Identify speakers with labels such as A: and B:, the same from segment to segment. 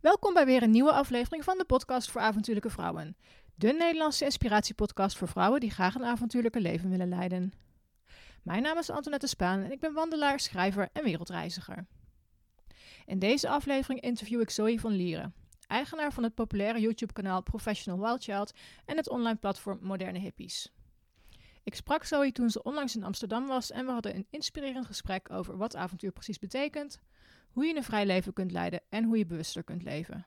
A: Welkom bij weer een nieuwe aflevering van de podcast voor avontuurlijke vrouwen. De Nederlandse inspiratiepodcast voor vrouwen die graag een avontuurlijke leven willen leiden. Mijn naam is Antoinette Spaan en ik ben wandelaar, schrijver en wereldreiziger. In deze aflevering interview ik Zoe van Lieren, eigenaar van het populaire YouTube-kanaal Professional Wild Child en het online platform Moderne Hippies. Ik sprak Zoe toen ze onlangs in Amsterdam was en we hadden een inspirerend gesprek over wat avontuur precies betekent, hoe je een vrij leven kunt leiden en hoe je bewuster kunt leven.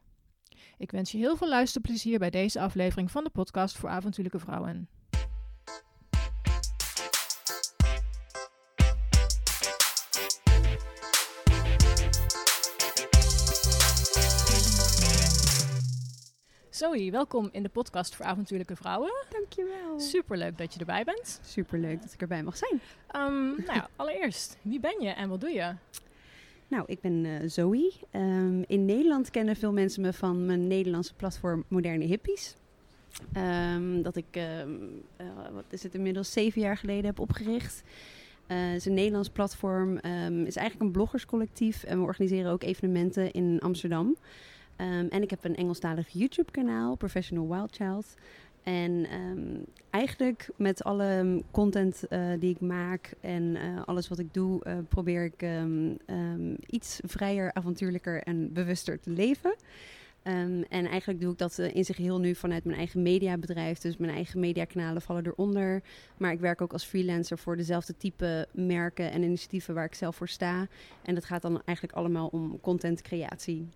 A: Ik wens je heel veel luisterplezier bij deze aflevering van de podcast voor avontuurlijke vrouwen. Zoe, welkom in de podcast voor avontuurlijke vrouwen.
B: Dankjewel.
A: Superleuk dat je erbij bent.
B: Superleuk dat ik erbij mag zijn.
A: Um, nou ja, allereerst, wie ben je en wat doe je?
B: Nou, ik ben uh, Zoe. Um, in Nederland kennen veel mensen me van mijn Nederlandse platform Moderne Hippies. Um, dat ik, uh, wat is het, inmiddels zeven jaar geleden heb opgericht. Uh, het is een Nederlands platform. Is eigenlijk een bloggerscollectief. En we organiseren ook evenementen in Amsterdam. En ik heb een Engelstalig YouTube-kanaal, Professional Wild Child. En um, eigenlijk met alle content uh, die ik maak en uh, alles wat ik doe, uh, probeer ik um, iets vrijer, avontuurlijker en bewuster te leven. en eigenlijk doe ik dat in zich heel nu vanuit mijn eigen mediabedrijf. Dus mijn eigen mediakanalen vallen eronder. Maar ik werk ook als freelancer voor dezelfde type merken en initiatieven waar ik zelf voor sta. En dat gaat dan eigenlijk allemaal om contentcreatie.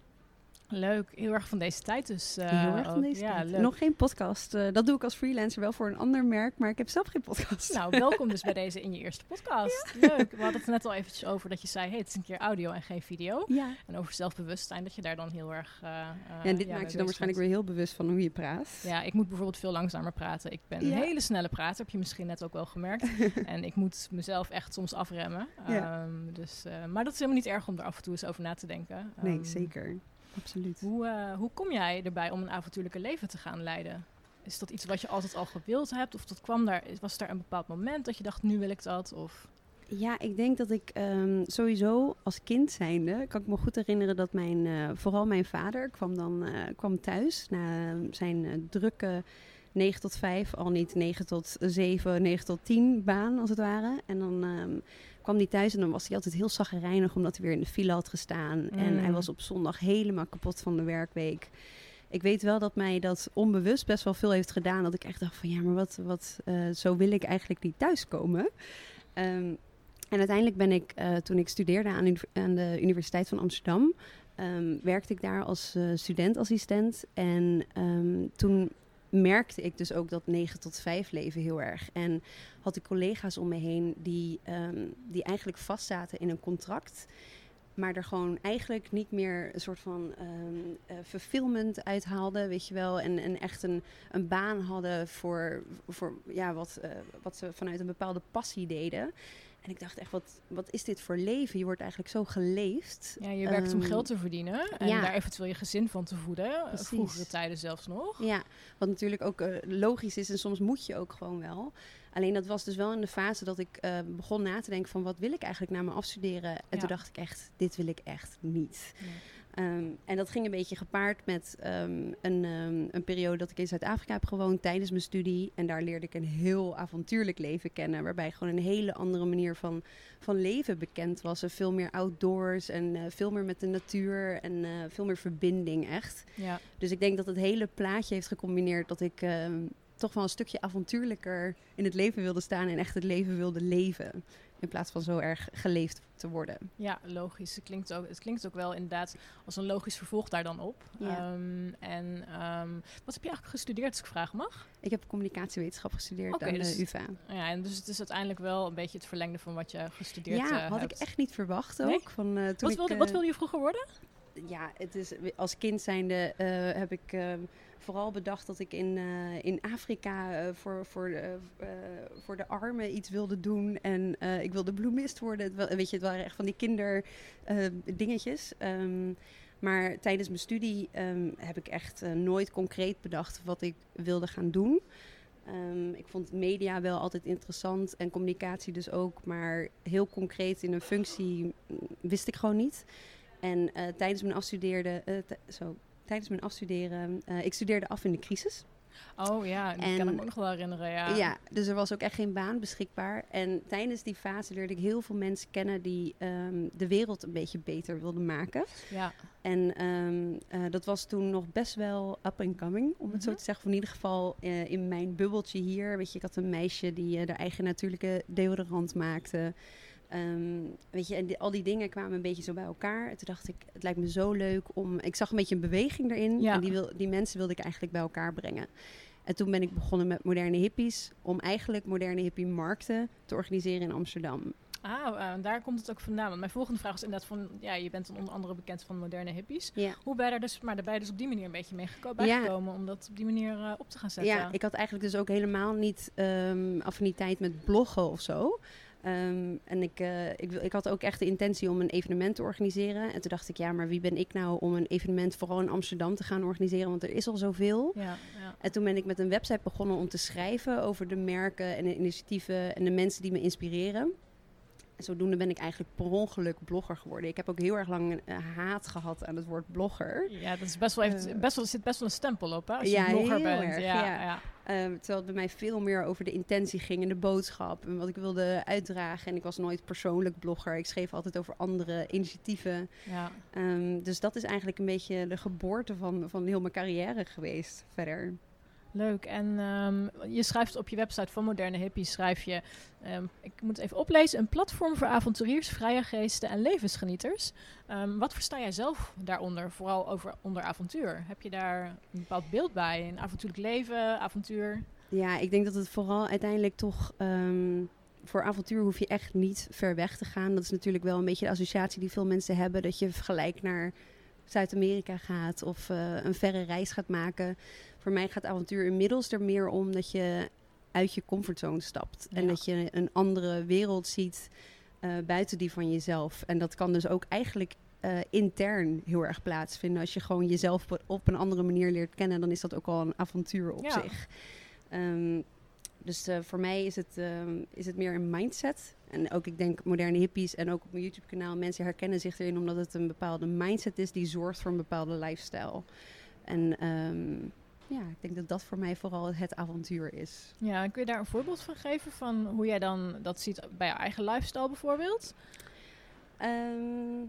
A: Leuk, heel erg van deze tijd dus.
B: Uh, heel erg van deze ja, tijd. Leuk. Nog geen podcast. Uh, dat doe ik als freelancer wel voor een ander merk, maar ik heb zelf geen podcast.
A: Nou, welkom dus bij deze in je eerste podcast. Ja. Leuk. We hadden het net al eventjes over dat je zei, hey, het is een keer audio en geen video.
B: Ja.
A: En over zelfbewustzijn, dat je daar dan heel erg... Uh,
B: ja, en dit maakt je dan waarschijnlijk weer heel bewust van hoe je praat.
A: Ja, ik moet bijvoorbeeld veel langzamer praten. Ik ben een hele snelle prater, heb je misschien net ook wel gemerkt. en ik moet mezelf echt soms afremmen.
B: Ja.
A: Um, dus, maar dat is helemaal niet erg om er af en toe eens over na te denken.
B: Um, nee, zeker. Absoluut.
A: Hoe, uh, hoe kom jij erbij om een avontuurlijke leven te gaan leiden? Is dat iets wat je altijd al gewild hebt? Of dat kwam daar, was daar een bepaald moment dat je dacht, nu wil ik dat? Of...
B: Ja, ik denk dat ik um, sowieso als kind zijnde, kan ik me goed herinneren dat mijn, uh, vooral mijn vader kwam dan uh, kwam thuis na zijn drukke 9 tot 5, al niet 9 tot 7, 9 tot 10 baan als het ware. En dan um, kwam hij thuis en dan was hij altijd heel zaggerijnig omdat hij weer in de file had gestaan. Mm. En hij was op zondag helemaal kapot van de werkweek. Ik weet wel dat mij dat onbewust best wel veel heeft gedaan. Dat ik echt dacht van ja, maar wat, wat uh, zo wil ik eigenlijk niet thuiskomen. Um, en uiteindelijk ben ik, uh, toen ik studeerde aan, aan, de Universiteit van Amsterdam, um, werkte ik daar als uh, studentassistent. En um, toen merkte ik dus ook dat 9 tot 5 leven heel erg. En had ik collega's om me heen die, um, die eigenlijk vastzaten in een contract. Maar er gewoon eigenlijk niet meer een soort van um, uh, fulfillment uithaalden, weet je wel. En, en echt een, een baan hadden voor, voor ja, wat, uh, wat ze vanuit een bepaalde passie deden. En ik dacht echt, wat, wat is dit voor leven? Je wordt eigenlijk zo geleefd.
A: Ja, je werkt um, om geld te verdienen en ja. daar eventueel je gezin van te voeden. Precies. Vroegere tijden zelfs nog.
B: Ja, wat natuurlijk ook uh, logisch is en soms moet je ook gewoon wel. Alleen dat was dus wel in de fase dat ik uh, begon na te denken van wat wil ik eigenlijk na mijn afstuderen. En ja. toen dacht ik echt, dit wil ik echt niet. Ja. Um, en dat ging een beetje gepaard met um, een, um, een, periode dat ik in Zuid-Afrika heb gewoond tijdens mijn studie. En daar leerde ik een heel avontuurlijk leven kennen. Waarbij gewoon een hele andere manier van, van leven bekend was. En veel meer outdoors en uh, veel meer met de natuur en uh, veel meer verbinding echt.
A: Ja.
B: Dus ik denk dat het hele plaatje heeft gecombineerd dat ik toch wel een stukje avontuurlijker in het leven wilde staan. En echt het leven wilde leven. In plaats van zo erg geleefd te worden.
A: Ja, logisch. Het klinkt ook, het klinkt ook wel inderdaad als een logisch vervolg daar dan op.
B: Ja.
A: Um, en um, wat heb je eigenlijk gestudeerd, als ik vragen mag?
B: Ik heb communicatiewetenschap gestudeerd
A: okay,
B: aan
A: dus,
B: de UvA.
A: Ja, en dus het is uiteindelijk wel een beetje het verlengde van wat je gestudeerd
B: ja,
A: hebt.
B: Ja, had ik echt niet verwacht ook.
A: Nee?
B: Van, uh, toen
A: wat,
B: ik,
A: wilde,
B: uh,
A: wat wilde je vroeger worden?
B: Ja, het is, als kind zijnde uh, heb ik vooral bedacht dat ik in, uh, in Afrika uh, voor, voor, de, uh, voor de armen iets wilde doen. En ik wilde bloemist worden. Weet je, het waren echt van die kinderdingetjes. Um, maar tijdens mijn studie um, heb ik echt nooit concreet bedacht wat ik wilde gaan doen. Um, ik vond media wel altijd interessant en communicatie dus ook. Maar heel concreet in een functie wist ik gewoon niet. En eh, tijdens mijn afstudeerde, eh, zo, tijdens mijn afstuderen, eh, ik studeerde af in de crisis.
A: Oh ja, die
B: En-
A: kan ik me ook nog wel herinneren. Ja.
B: Ja. dus er was ook echt geen baan beschikbaar. En tijdens die fase leerde ik heel veel mensen kennen die ehm, de wereld een beetje beter wilden maken.
A: ja.
B: En ehm, eh, dat was toen nog best wel up and coming, om het zo
A: Mhm.
B: te zeggen. Of in ieder geval eh, in mijn bubbeltje hier. Weet je, ik had een meisje die eh, haar eigen natuurlijke deodorant maakte. Ehm, weet je, en die- al die dingen kwamen een beetje zo bij elkaar. En toen dacht ik, het lijkt me zo leuk om... Ik zag een beetje een beweging erin.
A: Ja.
B: En die, wil, die mensen wilde ik eigenlijk bij elkaar brengen. En toen ben ik begonnen met moderne hippies. Om eigenlijk moderne hippie markten te organiseren in Amsterdam.
A: Ah, eh, daar komt het ook vandaan. Want mijn volgende vraag is inderdaad van... Ja, je bent dan onder andere bekend van moderne hippies.
B: Ja.
A: Hoe ben je daar dus... Maar daar ben je dus op die manier een beetje mee geko-
B: Ja.
A: bijgekomen... om dat op die manier eh, op te gaan zetten.
B: Ja, ik had eigenlijk dus ook helemaal niet ehm affiniteit met bloggen of zo. Ehm, en ik, eh, ik, wil- ik had ook echt de intentie om een evenement te organiseren. En toen dacht ik, ja, maar wie ben ik nou om een evenement vooral in Amsterdam te gaan organiseren? Want er is al zoveel.
A: Ja, ja.
B: En toen ben ik met een website begonnen om te schrijven over de merken en de initiatieven en de mensen die me inspireren. En zodoende ben ik eigenlijk per ongeluk blogger geworden. Ik heb ook heel erg lang een eh, haat gehad aan het woord blogger.
A: ja dat is best wel, heeft,
B: Eh.
A: best wel, er zit best wel een stempel op, hè? Als
B: Ja,
A: je blogger bent.
B: erg,
A: ja,
B: ja.
A: ja.
B: Ehm, terwijl het bij mij veel meer over de intentie ging en de boodschap en wat ik wilde uitdragen. En ik was nooit persoonlijk blogger. Ik schreef altijd over andere initiatieven.
A: ja.
B: Ehm, dus dat is eigenlijk een beetje de geboorte van, van heel mijn carrière geweest verder.
A: Leuk. En ehm, je schrijft op je website van Moderne Hippies, schrijf je, ehm, ik moet even oplezen, een platform voor avonturiers, vrije geesten en levensgenieters. Ehm, wat versta jij zelf daaronder, vooral over onder avontuur? Heb je daar een bepaald beeld bij? Een avontuurlijk leven, avontuur?
B: Ja, ik denk dat het vooral uiteindelijk toch... voor avontuur hoef je echt niet ver weg te gaan. Dat is natuurlijk wel een beetje de associatie die veel mensen hebben. Dat je gelijk naar Zuid-Amerika gaat of eh, een verre reis gaat maken. Voor mij gaat avontuur inmiddels er meer om dat je uit je comfortzone stapt. En
A: Ja.
B: dat je een andere wereld ziet eh, buiten die van jezelf. En dat kan dus ook eigenlijk eh, intern heel erg plaatsvinden. Als je gewoon jezelf op, een andere manier leert kennen, dan is dat ook al een avontuur op
A: Ja.
B: zich. Ehm, dus eh, voor mij is het, ehm, is het meer een mindset. En ook, ik denk, moderne hippies en ook op mijn YouTube-kanaal, mensen herkennen zich erin omdat het een bepaalde mindset is die zorgt voor een bepaalde lifestyle. En ehm, ja, ik denk dat dat voor mij vooral het avontuur is.
A: Ja, kun je daar een voorbeeld van geven van hoe jij dan dat ziet bij je eigen lifestyle bijvoorbeeld?
B: Ehm,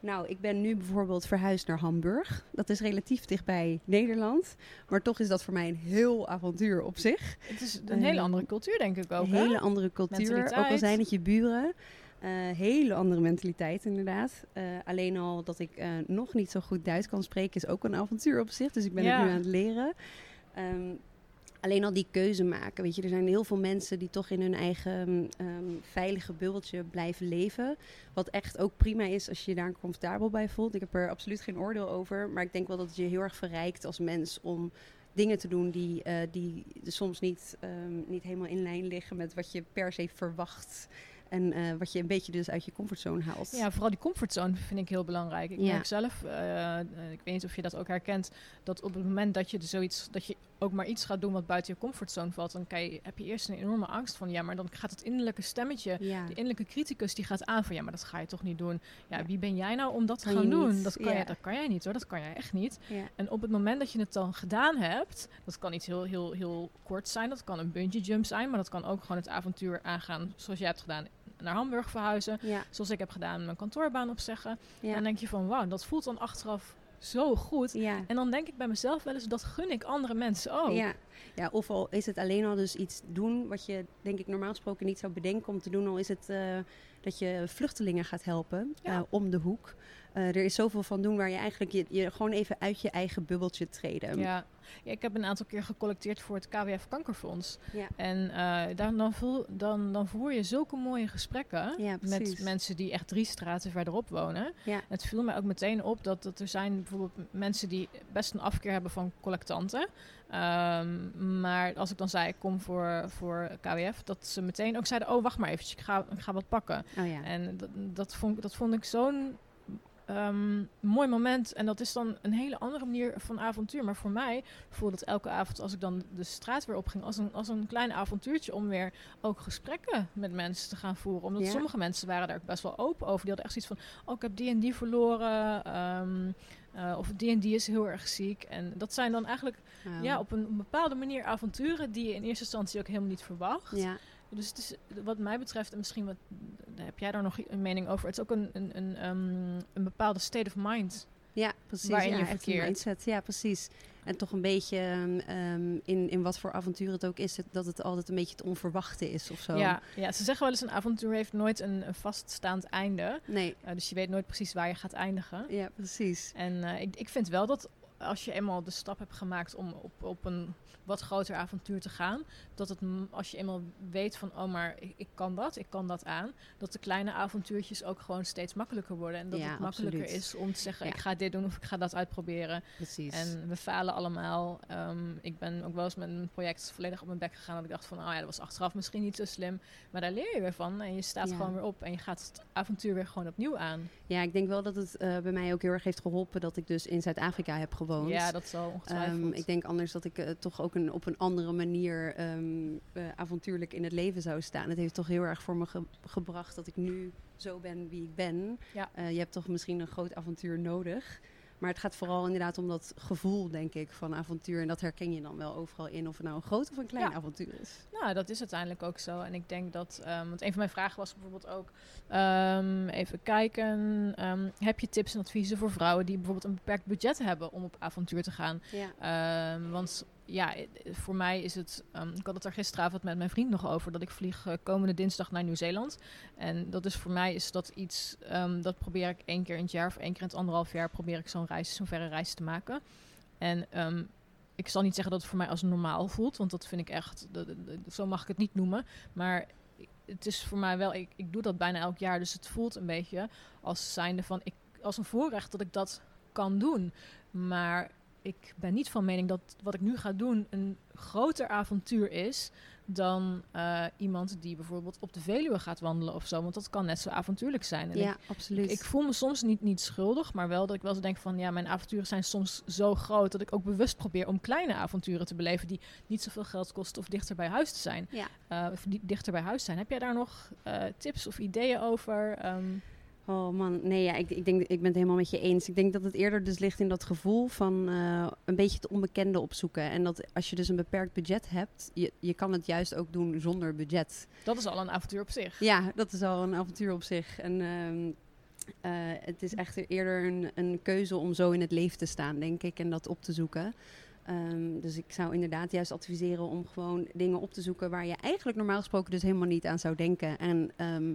B: nou, ik ben nu bijvoorbeeld verhuisd naar Hamburg. Dat is relatief dichtbij Nederland. Maar toch is dat voor mij een heel avontuur op zich.
A: Het is een hele
B: Ehm,
A: andere cultuur denk ik ook,
B: Een
A: hè?
B: hele andere cultuur, ook al zijn het je buren. Eh, hele andere mentaliteit inderdaad. Eh, alleen al dat ik eh, nog niet zo goed Duits kan spreken is ook een avontuur op zich. Dus ik ben
A: Ja.
B: het nu aan het leren. Ehm, alleen al die keuze maken. Weet je, er zijn heel veel mensen die toch in hun eigen ehm, veilige bubbeltje blijven leven. Wat echt ook prima is als je je daar comfortabel bij voelt. Ik heb er absoluut geen oordeel over. Maar ik denk wel dat het je heel erg verrijkt als mens om dingen te doen die, die soms niet, ehm, niet helemaal in lijn liggen met wat je per se verwacht. En eh, wat je een beetje dus uit je comfortzone haalt.
A: Ja, vooral die comfortzone vind ik heel belangrijk. Ik
B: Ja.
A: merk zelf, eh, eh, ik weet niet of je dat ook herkent, dat op het moment dat je er zoiets, dat je ook maar iets gaat doen wat buiten je comfortzone valt, dan kan je, heb je eerst een enorme angst van, ja, maar dan gaat het innerlijke stemmetje,
B: ja.
A: de innerlijke criticus, die gaat aan van, ja, maar dat ga je toch niet doen. Ja, wie ben jij nou om dat te gaan doen?
B: niet,
A: Dat kan,
B: ja.
A: je, dat kan jij niet hoor, dat kan jij echt niet. En op het moment dat je het dan gedaan hebt, dat kan iets heel, heel, heel kort zijn, dat kan een bungee jump zijn, maar dat kan ook gewoon het avontuur aangaan zoals jij hebt gedaan, naar Hamburg verhuizen,
B: Ja,
A: zoals ik heb gedaan, mijn kantoorbaan opzeggen.
B: ja.
A: En dan denk je van, wauw, dat voelt dan achteraf zo goed.
B: ja.
A: En dan denk ik bij mezelf wel eens, dat gun ik andere mensen ook.
B: Ja. ja, of al is het alleen al dus iets doen wat je denk ik normaal gesproken niet zou bedenken om te doen. Al is het eh, dat je vluchtelingen gaat helpen
A: Ja.
B: eh, om de hoek. Eh, er is zoveel van doen waar je eigenlijk je, je gewoon even uit je eigen bubbeltje treden.
A: Ja. Ja, ik heb een aantal keer gecollecteerd voor het KWF Kankerfonds.
B: Ja.
A: En eh, dan, dan, voel, dan, dan voer je zulke mooie gesprekken
B: Ja,
A: met mensen die echt drie straten verderop wonen.
B: Ja.
A: Het viel mij ook meteen op dat, dat er zijn bijvoorbeeld mensen die best een afkeer hebben van collectanten. Ehm, maar als ik dan zei, ik kom voor, voor KWF, dat ze meteen ook zeiden, oh wacht maar eventjes, ik ga, ik ga wat pakken.
B: Oh ja.
A: En dat, dat, vond, dat vond ik zo'n ehm, mooi moment. En dat is dan een hele andere manier van avontuur. Maar voor mij voelde het elke avond als ik dan de straat weer opging... als een, als een klein avontuurtje om weer ook gesprekken met mensen te gaan voeren. Omdat
B: Ja.
A: sommige mensen waren daar best wel open over. Die hadden echt zoiets van, oh, ik heb die en die verloren... ehm, eh, of die en die is heel erg ziek. En dat zijn dan eigenlijk
B: Wauw.
A: ja, op een bepaalde manier avonturen die je in eerste instantie ook helemaal niet verwacht.
B: ja.
A: Dus het is wat mij betreft, en misschien wat, heb jij daar nog een mening over? Het is ook een, een, een, ehm, een bepaalde state of mind.
B: Ja, precies.
A: waarin
B: ja,
A: je verkeert.
B: Ja, precies. En toch een beetje ehm, ehm, in, in wat voor avontuur het ook is, het, dat het altijd een beetje het onverwachte is of zo.
A: Ja, ja, ze zeggen wel eens een avontuur heeft nooit een, een vaststaand einde.
B: Nee,
A: Eh, dus je weet nooit precies waar je gaat eindigen.
B: ja, precies.
A: En eh, ik, ik vind wel dat als je eenmaal de stap hebt gemaakt om op, op een wat groter avontuur te gaan, dat het als je eenmaal weet van oh maar ik, ik kan dat, ik kan dat aan, dat de kleine avontuurtjes ook gewoon steeds makkelijker worden en dat
B: Ja,
A: het makkelijker
B: absoluut.
A: is om te zeggen
B: Ja.
A: ik ga dit doen of ik ga dat uitproberen.
B: Precies.
A: En we falen allemaal. Ehm, ik ben ook wel eens met een project volledig op mijn bek gegaan. Dat ik dacht van, oh ja, dat was achteraf misschien niet zo slim. Maar daar leer je weer van. En je staat
B: Ja.
A: gewoon weer op. En je gaat het avontuur weer gewoon opnieuw aan.
B: Ja, ik denk wel dat het eh, bij mij ook heel erg heeft geholpen dat ik dus in Zuid-Afrika heb gewoond.
A: Ja, dat zal ongetwijfeld.
B: Ehm, ik denk anders dat ik eh, toch ook een, op een andere manier ehm, eh, avontuurlijk in het leven zou staan. Het heeft toch heel erg voor me ge- gebracht dat ik nu zo ben wie ik ben.
A: Ja.
B: Eh, je hebt toch misschien een groot avontuur nodig. Maar het gaat vooral inderdaad om dat gevoel, denk ik, van avontuur. En dat herken je dan wel overal in, of het nou een groot of een klein
A: Ja.
B: avontuur is.
A: Nou, dat is uiteindelijk ook zo. En ik denk dat, ehm, want een van mijn vragen was bijvoorbeeld ook, ehm, even kijken, ehm, heb je tips en adviezen voor vrouwen die bijvoorbeeld een beperkt budget hebben om op avontuur te gaan?
B: Ja.
A: Want ja, voor mij is het. ehm, ik had het er gisteravond met mijn vriend nog over. Dat ik vlieg eh, komende dinsdag naar Nieuw-Zeeland. En dat is voor mij is dat iets. ehm, dat probeer ik één keer in het jaar of één keer in het anderhalf jaar. Probeer ik zo'n reis, zo'n verre reis te maken. En ehm, ik zal niet zeggen dat het voor mij als normaal voelt. Want dat vind ik echt. zo mag ik het niet noemen. Maar het is voor mij wel. Ik, ik doe dat bijna elk jaar. Dus het voelt een beetje als zijnde van. Ik, als een voorrecht dat ik dat kan doen. Maar ik ben niet van mening dat wat ik nu ga doen een groter avontuur is dan eh, iemand die bijvoorbeeld op de Veluwe gaat wandelen of zo. Want dat kan net zo avontuurlijk zijn. En
B: ja,
A: ik,
B: absoluut.
A: ik voel me soms niet, niet schuldig, maar wel dat ik wel eens denk van ja, mijn avonturen zijn soms zo groot dat ik ook bewust probeer om kleine avonturen te beleven die niet zoveel geld kosten of dichter bij huis te zijn.
B: Ja.
A: Eh, of die dichter bij huis zijn. Heb jij daar nog eh, tips of ideeën over? Ehm,
B: Oh man, nee, ja, ik, ik, denk, ik ben het helemaal met je eens. Ik denk dat het eerder dus ligt in dat gevoel van eh, een beetje het onbekende opzoeken. En dat als je dus een beperkt budget hebt, je, je kan het juist ook doen zonder budget.
A: dat is al een avontuur op zich.
B: Ja, dat is al een avontuur op zich. En ehm, eh, het is echt eerder een, een keuze om zo in het leven te staan, denk ik, en dat op te zoeken. Ehm, dus ik zou inderdaad juist adviseren om gewoon dingen op te zoeken waar je eigenlijk normaal gesproken dus helemaal niet aan zou denken. En ehm,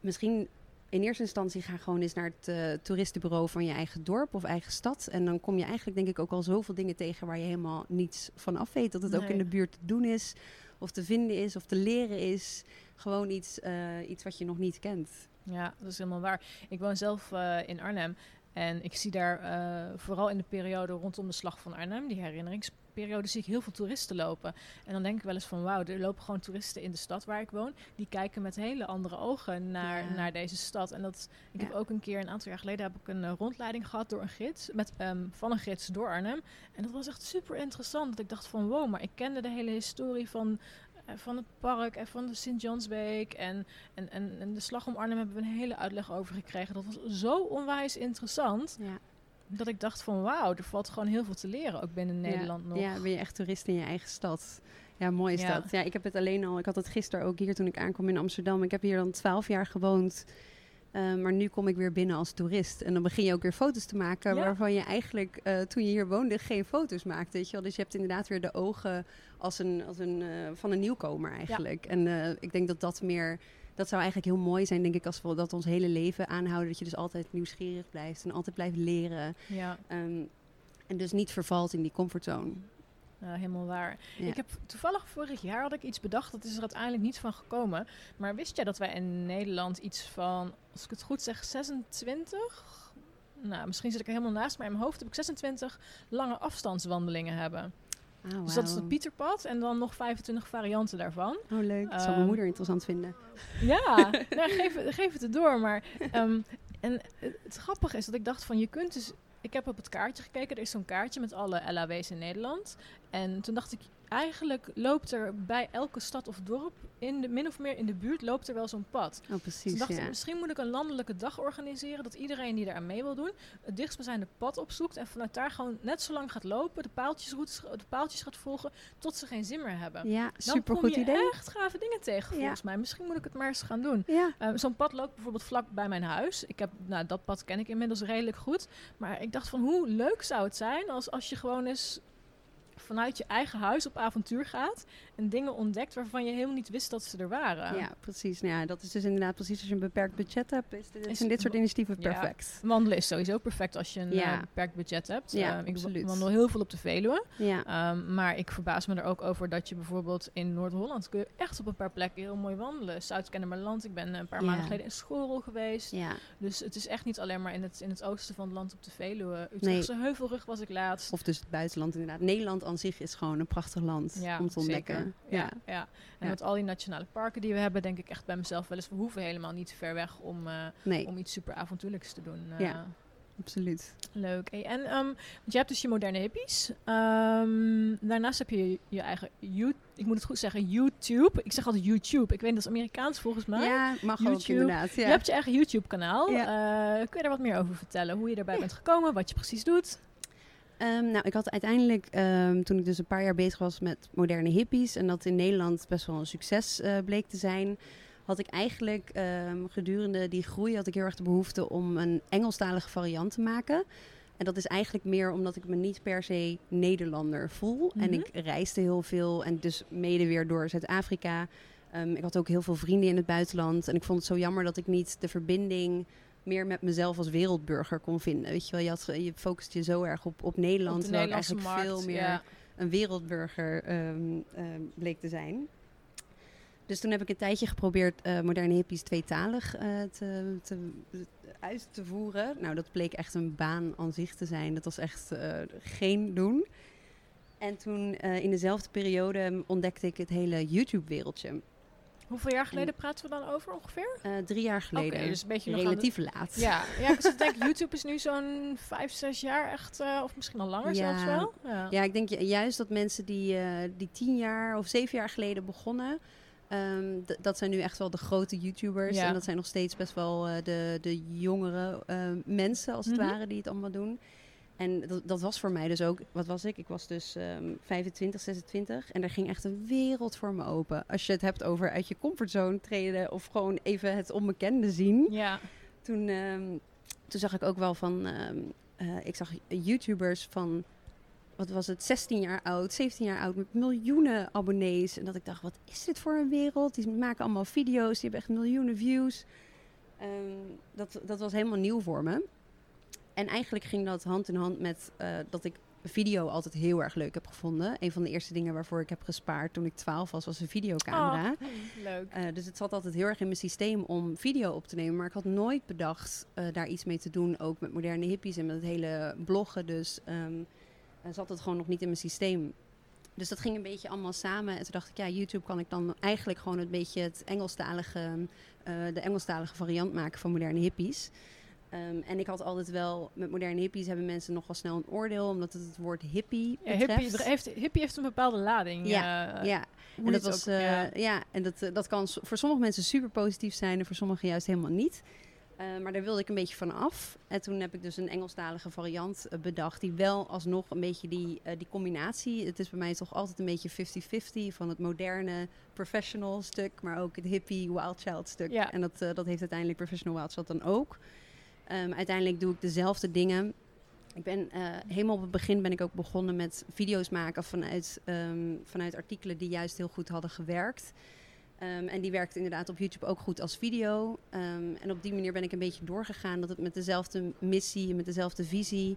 B: misschien in eerste instantie ga gewoon eens naar het eh, toeristenbureau van je eigen dorp of eigen stad. En dan kom je eigenlijk denk ik ook al zoveel dingen tegen waar je helemaal niets van af weet. Dat het ook in de buurt te doen is, of te vinden is, of te leren is. Gewoon iets, eh, iets wat je nog niet kent.
A: Ja, dat is helemaal waar. Ik woon zelf eh, in Arnhem. En ik zie daar vooral in de periode rondom de slag van Arnhem, die herinneringsperiode, zie ik heel veel toeristen lopen. En dan denk ik wel eens van wauw, er lopen gewoon toeristen in de stad waar ik woon. Die kijken met hele andere ogen naar,
B: Ja.
A: naar deze stad. En dat, ik
B: Ja.
A: heb ook een keer, een aantal jaar geleden, heb ik een eh, rondleiding gehad door een gids. Met, ehm, van een gids door Arnhem. En dat was echt super interessant. Dat ik dacht van wow, maar ik kende de hele historie van eh, van het park en van de Sint-Jansbeek. En, en, en, en de slag om Arnhem hebben we een hele uitleg over gekregen. Dat was zo onwijs interessant.
B: Ja.
A: Dat ik dacht van wauw, er valt gewoon heel veel te leren. Ook binnen Nederland
B: ja,
A: nog.
B: Ja, ben je echt toerist in je eigen stad. Ja, mooi is
A: Ja.
B: dat. Ja, ik heb het alleen al... Ik had het gisteren ook hier toen ik aankwam in Amsterdam. Ik heb hier dan twaalf jaar gewoond. Eh, maar nu kom ik weer binnen als toerist. En dan begin je ook weer foto's te maken...
A: Ja.
B: waarvan je eigenlijk eh, toen je hier woonde geen foto's maakte. Weet je wel? Dus je hebt inderdaad weer de ogen als een, als een, eh, van een nieuwkomer eigenlijk. En ik denk dat dat meer... Dat zou eigenlijk heel mooi zijn, denk ik, als we dat ons hele leven aanhouden. Dat je dus altijd nieuwsgierig blijft en altijd blijft leren.
A: Ja,
B: Ehm, en dus niet vervalt in die comfortzone.
A: ja, helemaal waar.
B: Ja.
A: Ik heb toevallig vorig jaar had ik iets bedacht. Dat is er uiteindelijk niet van gekomen. Maar wist jij dat wij in Nederland iets van, als ik het goed zeg, 26? Nou, misschien zit ik er helemaal naast, maar in mijn hoofd heb ik 26 lange afstandswandelingen hebben.
B: Ah,
A: Dus dat is het Pieterpad en dan nog 25 varianten daarvan.
B: Oh, leuk. Dat zal
A: Ehm,
B: mijn moeder interessant vinden.
A: Ja, nou, geef, het- geef het erdoor. Maar ehm, En het, het grappige is dat ik dacht van je kunt dus. Ik heb op het kaartje gekeken. Er is zo'n kaartje met alle LAW's in Nederland. En toen dacht ik, eigenlijk loopt er bij elke stad of dorp, in de, min of meer in de buurt, loopt er wel zo'n pad.
B: Oh, precies.
A: ik dacht,
B: ja.
A: misschien moet ik een landelijke dag organiseren. Dat iedereen die daar aan mee wil doen, het dichtstbijzijnde pad opzoekt. En vanuit daar gewoon net zo lang gaat lopen, de de paaltjes gaat volgen, tot ze geen zin meer hebben.
B: Ja,
A: Dan
B: super
A: kom
B: goed
A: je
B: idee.
A: echt gave dingen tegen,
B: Ja.
A: volgens mij. Misschien moet ik het maar eens gaan doen.
B: Ja,
A: Eh, Zo'n pad loopt bijvoorbeeld vlak bij mijn huis. Ik heb, nou, dat pad ken ik inmiddels redelijk goed. Maar ik dacht van hoe leuk zou het zijn als, als je gewoon eens vanuit je eigen huis op avontuur gaat en dingen ontdekt waarvan je helemaal niet wist dat ze er waren.
B: ja, precies. Nou ja, dat is dus inderdaad precies als je een beperkt budget hebt. Is dit,
A: Is-
B: dit soort initiatieven
A: Ja.
B: perfect.
A: Wandelen is sowieso perfect als je een
B: Ja.
A: eh, beperkt budget hebt.
B: Ja,
A: Eh, ik
B: absoluut.
A: wandel heel veel op de Veluwe.
B: Ja,
A: Ehm, maar ik verbaas me er ook over dat je bijvoorbeeld in Noord-Holland kun je echt op een paar plekken heel mooi wandelen. Zuid-Kennemerland, ik ben een paar
B: Ja.
A: maanden geleden in Schorel geweest.
B: ja.
A: Dus het is echt niet alleen maar in het, in het oosten van het land op de Veluwe.
B: Nee.
A: Utrechtse Heuvelrug was ik laatst.
B: Of dus het buitenland inderdaad. Nederland aan zich is gewoon een prachtig land
A: ja,
B: om te ontdekken.
A: zeker. Ja, ja. En
B: Ja.
A: met al die nationale parken die we hebben, denk ik echt bij mezelf wel eens, we hoeven helemaal niet ver weg om, eh,
B: Nee,
A: om iets super avontuurlijks te doen. Eh,
B: Ja. absoluut.
A: Leuk. Hey, en ehm, want je hebt dus je moderne hippies. Ehm, daarnaast heb je je eigen you, ik moet het goed zeggen, YouTube. Ik zeg altijd YouTube. Ik weet dat is Amerikaans volgens mij.
B: Ja, mag ook
A: YouTube.
B: inderdaad. Ja.
A: Je hebt je eigen YouTube-kanaal.
B: Ja.
A: Eh, kun je daar wat meer over vertellen? Hoe je erbij bent gekomen, wat je precies doet?
B: Ehm, nou, ik had uiteindelijk, ehm, toen ik dus een paar jaar bezig was met moderne hippies... en dat in Nederland best wel een succes eh, bleek te zijn... had ik eigenlijk ehm, gedurende die groei had ik heel erg de behoefte om een Engelstalige variant te maken. En dat is eigenlijk meer omdat ik me niet per se Nederlander voel. En
A: Mhm.
B: ik reisde heel veel en dus mede weer door Zuid-Afrika. Ik had ook heel veel vrienden in het buitenland. En ik vond het zo jammer dat ik niet de verbinding meer met mezelf als wereldburger kon vinden. Weet je wel, je, had, je focust je zo erg op, op Nederland,
A: Op
B: terwijl ik eigenlijk
A: markt.
B: veel meer
A: ja.
B: een wereldburger ehm, ehm, bleek te zijn. Dus toen heb ik een tijdje geprobeerd eh, moderne hippies tweetalig eh, te, te, uit te voeren. Nou, dat bleek echt een baan aan zich te zijn. Dat was echt eh, geen doen. En toen in dezelfde periode ontdekte ik het hele YouTube-wereldje.
A: Hoeveel jaar geleden praten we dan over ongeveer?
B: Eh, drie jaar geleden.
A: Oké, dus een beetje nog
B: relatief laat.
A: Ja, ja ik denken, YouTube is nu zo'n vijf, zes jaar echt, eh, of misschien al langer
B: Ja.
A: zelfs wel. Ja.
B: Ja, ik denk ju- juist dat mensen die, eh, die tien jaar of zeven jaar geleden begonnen, ehm, dat zijn nu echt wel de grote YouTubers.
A: Ja.
B: En dat zijn nog steeds best wel de, de jongere mensen, als het
A: Mhm.
B: ware, die het allemaal doen. En dat, dat was voor mij dus ook, wat was ik? Ik was dus ehm 25, 26 en er ging echt een wereld voor me open. Als je het hebt over uit je comfortzone treden of gewoon even het onbekende zien
A: ja.
B: toen, ehm, toen zag ik ook wel van, ehm, eh, ik zag YouTubers van, wat was het, 16 jaar oud, 17 jaar oud, met miljoenen abonnees. En dat ik dacht, wat is dit voor een wereld? Die maken allemaal video's, die hebben echt miljoenen views. Ehm, dat, dat was helemaal nieuw voor me. En eigenlijk ging dat hand in hand met eh, dat ik video altijd heel erg leuk heb gevonden. Een van de eerste dingen waarvoor ik heb gespaard toen ik 12 was, was een videocamera.
A: Oh, leuk.
B: Eh, dus het zat altijd heel erg in mijn systeem om video op te nemen. Maar ik had nooit bedacht eh, daar iets mee te doen. Ook met moderne hippies en met het hele bloggen. Dus ehm, eh, zat het gewoon nog niet in mijn systeem. Dus dat ging een beetje allemaal samen. En toen dacht ik, ja, YouTube kan ik dan eigenlijk gewoon een beetje het Engelstalige, de Engelstalige variant maken van moderne hippies. Ehm, en ik had altijd wel, met moderne hippies hebben mensen nog wel snel een oordeel, omdat het het woord hippie
A: Ja, hippie, heeft, hippie heeft een bepaalde lading.
B: Ja, ja, en dat was,
A: ook-
B: eh,
A: ja.
B: ja. en dat, eh, dat kan voor sommige mensen super positief zijn en voor sommigen juist helemaal niet. Eh, maar daar wilde ik een beetje van af. En toen heb ik dus een Engelstalige variant bedacht, die wel alsnog een beetje die, die combinatie. Het is bij mij toch altijd een beetje 50-50 van het moderne professional stuk, maar ook het hippie wild child stuk.
A: Ja.
B: En dat, dat heeft uiteindelijk professional wild child dan ook. Ehm, uiteindelijk doe ik dezelfde dingen. Ik ben eh, helemaal op het begin ben ik ook begonnen met video's maken vanuit, ehm, vanuit artikelen die juist heel goed hadden gewerkt. Ehm, en die werkte inderdaad op YouTube ook goed als video. En op die manier ben ik een beetje doorgegaan dat het met dezelfde missie, met dezelfde visie,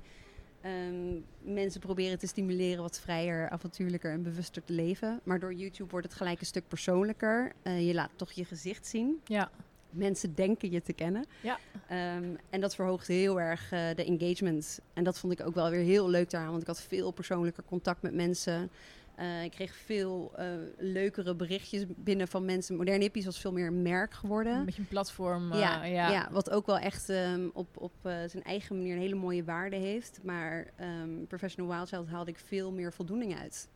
B: ehm, mensen proberen te stimuleren wat vrijer, avontuurlijker en bewuster te leven. Maar door YouTube wordt het gelijk een stuk persoonlijker. Eh, je laat toch je gezicht zien.
A: ja.
B: Mensen denken je te kennen.
A: Ja.
B: Ehm, en dat verhoogt heel erg eh, de engagement. En dat vond ik ook wel weer heel leuk daaraan. Want ik had veel persoonlijker contact met mensen. Eh, ik kreeg veel eh, leukere berichtjes binnen van mensen. Moderne Hippies was veel meer een merk geworden.
A: Een beetje een platform.
B: Ja,
A: ja.
B: ja. wat ook wel echt ehm, op, op zijn eigen manier een hele mooie waarde heeft. Maar ehm, Professional Wild Child haalde ik veel meer voldoening uit.